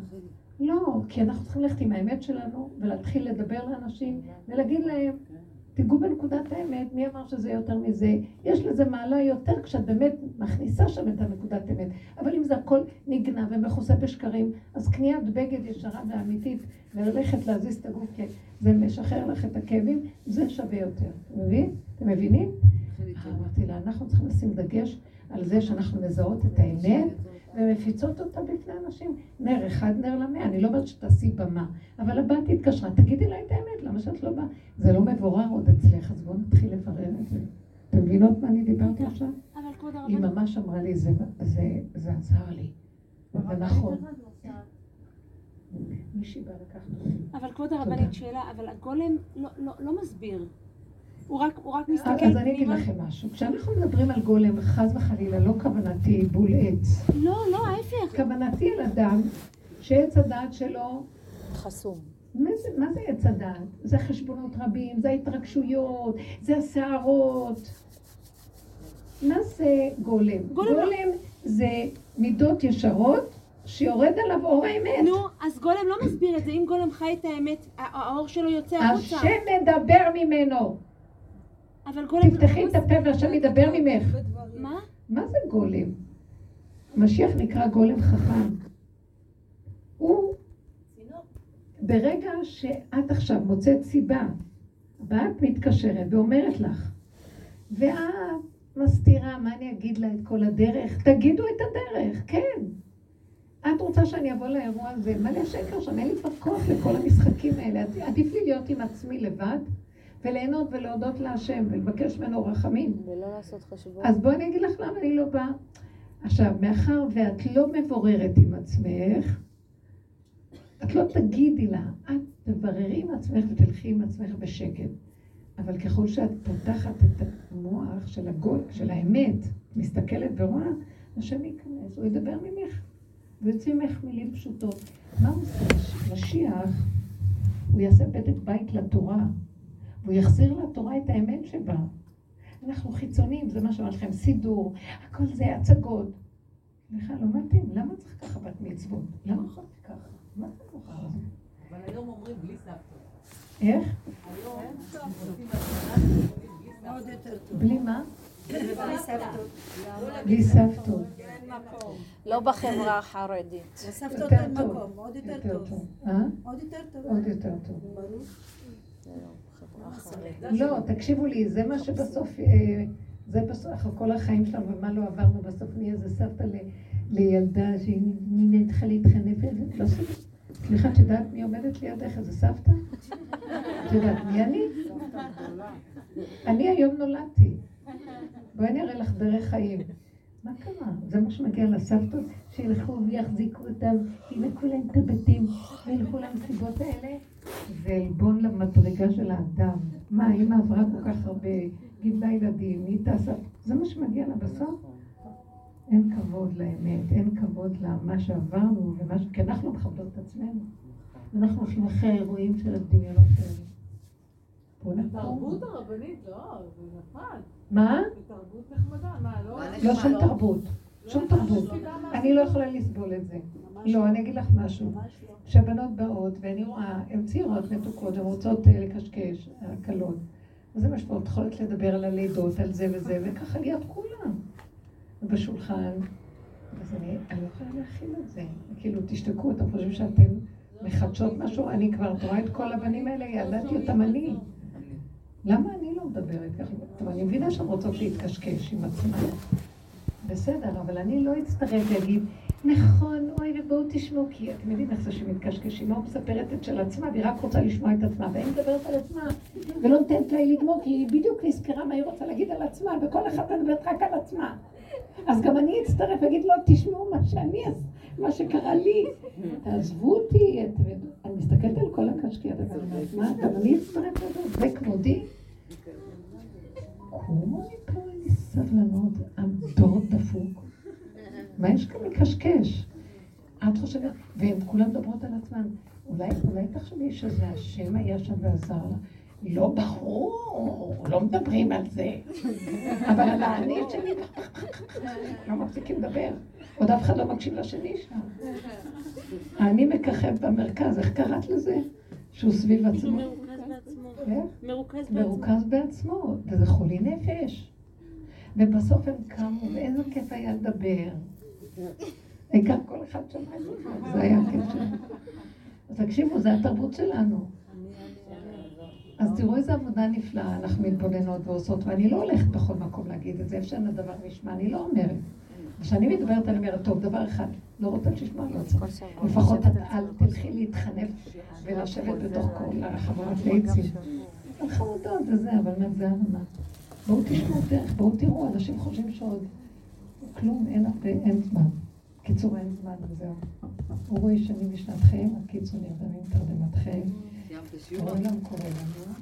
לא, כי אנחנו צריכים ללכת עם האמת שלנו ולהתחיל לדבר לאנשים ולהגיד להם, תיגעו בנקודת האמת, מי אמר שזה יותר מזה? יש לזה מעלה יותר כשאת באמת מכניסה שם את הנקודת אמת. אבל אם זה הכל נגנב ומכוסה בשקרים, אז קניית בגד ישרה ואמיתית וללכת להזיז את הגוף, כי זה משחרר לך את הכאבים, זה שווה יותר. מבין? אתם מבינים? אמרתי לה, אנחנו צריכים לשים דגש על זה שאנחנו מזהות את האמת. ומפיצות אותה בפני אנשים. נר אחד, נר למאה. אני לא אומרת שתעשי במה, אבל הבת התקשרה, תגידי לה את האמת, למה שאת לא באה? זה לא מבורר עוד אצלך, אז בואו נתחיל לברר את זה. אתם מבינות מה אני דיברתי עכשיו? היא ממש אמרה לי, זה, עזר לי. זה נכון. מישהי באה לקחת אותי. אבל כבוד הרבנית, שאלה, אבל הגולם לא, לא, לא מסביר. הוא רק, הוא רק מסתכל אז אני אגיד לכם משהו. כשאנחנו מדברים על גולם, חס וחלילה, לא כוונתי בול עץ. לא, לא, ההפך. כוונתי על אדם שעץ הדעת שלו... חסום. מה זה, מה זה עץ הדעת? זה חשבונות רבים, זה ההתרגשויות, זה הסערות. מה זה גולם? גולם, גולם זה מידות ישרות שיורד עליו אור האמת. נו, אז גולם לא מסביר את זה. אם גולם חי את האמת, האור שלו יוצא החוצה. השם מדבר ממנו. אבל גולם... תפתחי את הפה והשם ידבר ממך. מה? מה זה גולם? משיח נקרא גולם חכם. הוא, ברגע שאת עכשיו מוצאת סיבה, ואת מתקשרת ואומרת לך, ואת מסתירה, מה אני אגיד לה את כל הדרך? תגידו את הדרך, כן. את רוצה שאני אבוא לאירוע הזה? מה לי השקר שם? אין לי כבר כוח לכל המשחקים האלה. עדיף לי להיות עם עצמי לבד. וליהנות ולהודות להשם ולבקש ממנו רחמים. ולא לעשות חשבון. אז בואי אני אגיד לך למה אני לא באה. עכשיו, מאחר ואת לא מבוררת עם עצמך, את לא תגידי לה, את תבררי עם עצמך ותלכי עם עצמך בשקט. אבל ככל שאת פותחת את המוח של, הגול, של האמת, מסתכלת ורואה, השם ייכנס, הוא ידבר ממך. ויוצא ממך מילים פשוטות. מה הוא עושה? משיח, הוא יעשה בדק בית לתורה. והוא יחזיר לתורה את האמת שבה. אנחנו חיצוניים, זה מה שאומר לכם, סידור, הכל זה הצגות. סליחה, לא מתאים, למה צריך ככה בת מצוות? למה יכול להיות ככה? מה זה ככה? אבל היום אומרים בלי סבתות. איך? היום בלי מה? בלי סבתות. לא בחברה החרדית. לסבתות אין מקום, עוד יותר טוב. אה? עוד יותר טוב. עוד יותר טוב. לא, תקשיבו לי, זה מה שבסוף, אה, זה בסוף, כל החיים שלנו, ומה לא עברנו, בסוף נהיה איזה סבתא לילדה שהיא נתחה להתחנף, לא. סליחה, את יודעת מי עומדת לידך? איזה סבתא? את יודעת מי אני? אני היום נולדתי. בואי אני אראה לך דרך חיים. מה קרה? זה מה שמגיע לסבתות, שילכו ויחזיקו אותם, ינקו להם את הבתים, וילכו למסיבות האלה. זה עלבון למדרגה של האדם. מה, אמא עברה כל כך הרבה גידלה ילדים, נהייתה סבתא, זה מה שמגיע לה בסוף. אין כבוד לאמת, אין כבוד למה שעברנו, ומה ש... כי אנחנו מכבדות את עצמנו. ואנחנו הולכים אחרי האירועים של הדמיונות נקום. התרבות הרבנית, לא, זה נפל. מה? זה תרבות נחמדה, מה, לא? לא שום תרבות. שום תרבות. אני לא יכולה לסבול את זה. לא, אני אגיד לך משהו. כשהבנות באות, ואני רואה, הן צעירות, מתוקות, הן רוצות אה, לקשקש, הקלות. אז הן יושבות, יכולות לדבר על הלידות, על זה וזה, וככה להיות כולם. ובשולחן, אז אני, אני לא יכולה להכיל את זה. כאילו, תשתקו, אתם חושבים שאתם מחדשות משהו? אני כבר, רואה את כל הבנים האלה, ידעתי אותם אני. למה אני לא מדברת ככה? טוב, אני מבינה שהן רוצות להתקשקש עם עצמן. בסדר, אבל אני לא אצטרף להגיד, נכון, אוי, ובואו תשמעו, כי אתם יודעים איך זה שמתקשקשים, מה מספרת את של עצמה, והיא רק רוצה לשמוע את עצמה, והיא מדברת על עצמה, ולא נותנת לה לגמור, כי היא בדיוק נזכרה מה היא רוצה להגיד על עצמה, וכל אחת מדברת רק על עצמה. אז גם אני אצטרף ואגיד, לא, תשמעו מה שאני, מה שקרה לי. תעזבו אותי, אני מסתכלת על כל הקשקי הדבר, מה, גם אני אצטרף לזה, זה כבודי? קומו מפה, סבלנות, הדור דפוק. מה יש כאן לקשקש? את חושבת, והן כולן מדברות על עצמן. אולי, אולי תחשבי שזה השם היה שם ועזר לה. לא ברור, לא מדברים על זה. אבל על האני שלי, לא מפסיקים לדבר. עוד אף אחד לא מקשיב לשני שם. האני מככב במרכז, איך קראת לזה? שהוא סביב עצמו. מרוכז בעצמו. בעצמו. מרוכז בעצמו, וזה חולי נפש. ובסוף הם קמו, ואיזה כיף היה לדבר. העיקר כל אחד שמע את זה, זה היה שלנו. אז תקשיבו, זה התרבות שלנו. אז תראו איזה עבודה נפלאה אנחנו מתבוננות ועושות, ואני לא הולכת בכל מקום להגיד את זה, איפה שאין הדבר נשמע, אני לא אומרת. כשאני מדברת, אני אומרת, טוב, דבר אחד, לא רוצה לשמוע, לא רוצה. לפחות אל תלכי להתחנף ולשבת בתוך כל החברת ליצים. חמודות וזה, אבל מה זה הרמה? בואו תשמעו דרך, בואו תראו, אנשים חושבים שעוד כלום, אין הרבה, אין זמן. קיצור, אין זמן וזהו. אורו ישנים משנתכם, הקיצור נרדמים תרדמתכם. העולם קורא לנו,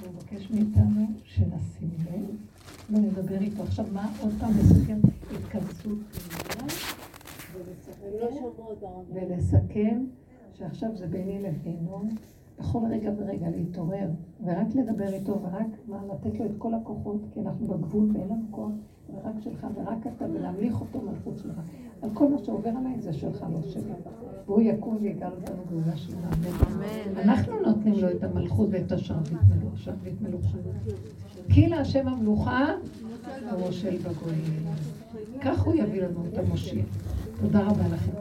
הוא מבקש מאיתנו שנשים לב, ונדבר איתו. עכשיו, מה עוד פעם לסכם? התכנסות ולסכם שעכשיו זה ביני לבינו, בכל רגע ורגע להתעורר, ורק לדבר איתו, ורק מה, לתת לו את כל הכוחות, כי אנחנו בגבול ואין לנו כוח, ורק שלך, ורק אתה, ולהמליך אותו מחוץ שלך. על כל מה שעובר עליי זה שלך, לא שלי. והוא יקום ויגאל אותנו גאולה. אמן. אנחנו נותנים לו את המלכות ואת השרביט מלוכה. שרביט מלוכה. כי להשם המלוכה המושל בגויים. כך הוא יביא לנו את המושיע. תודה רבה לכם.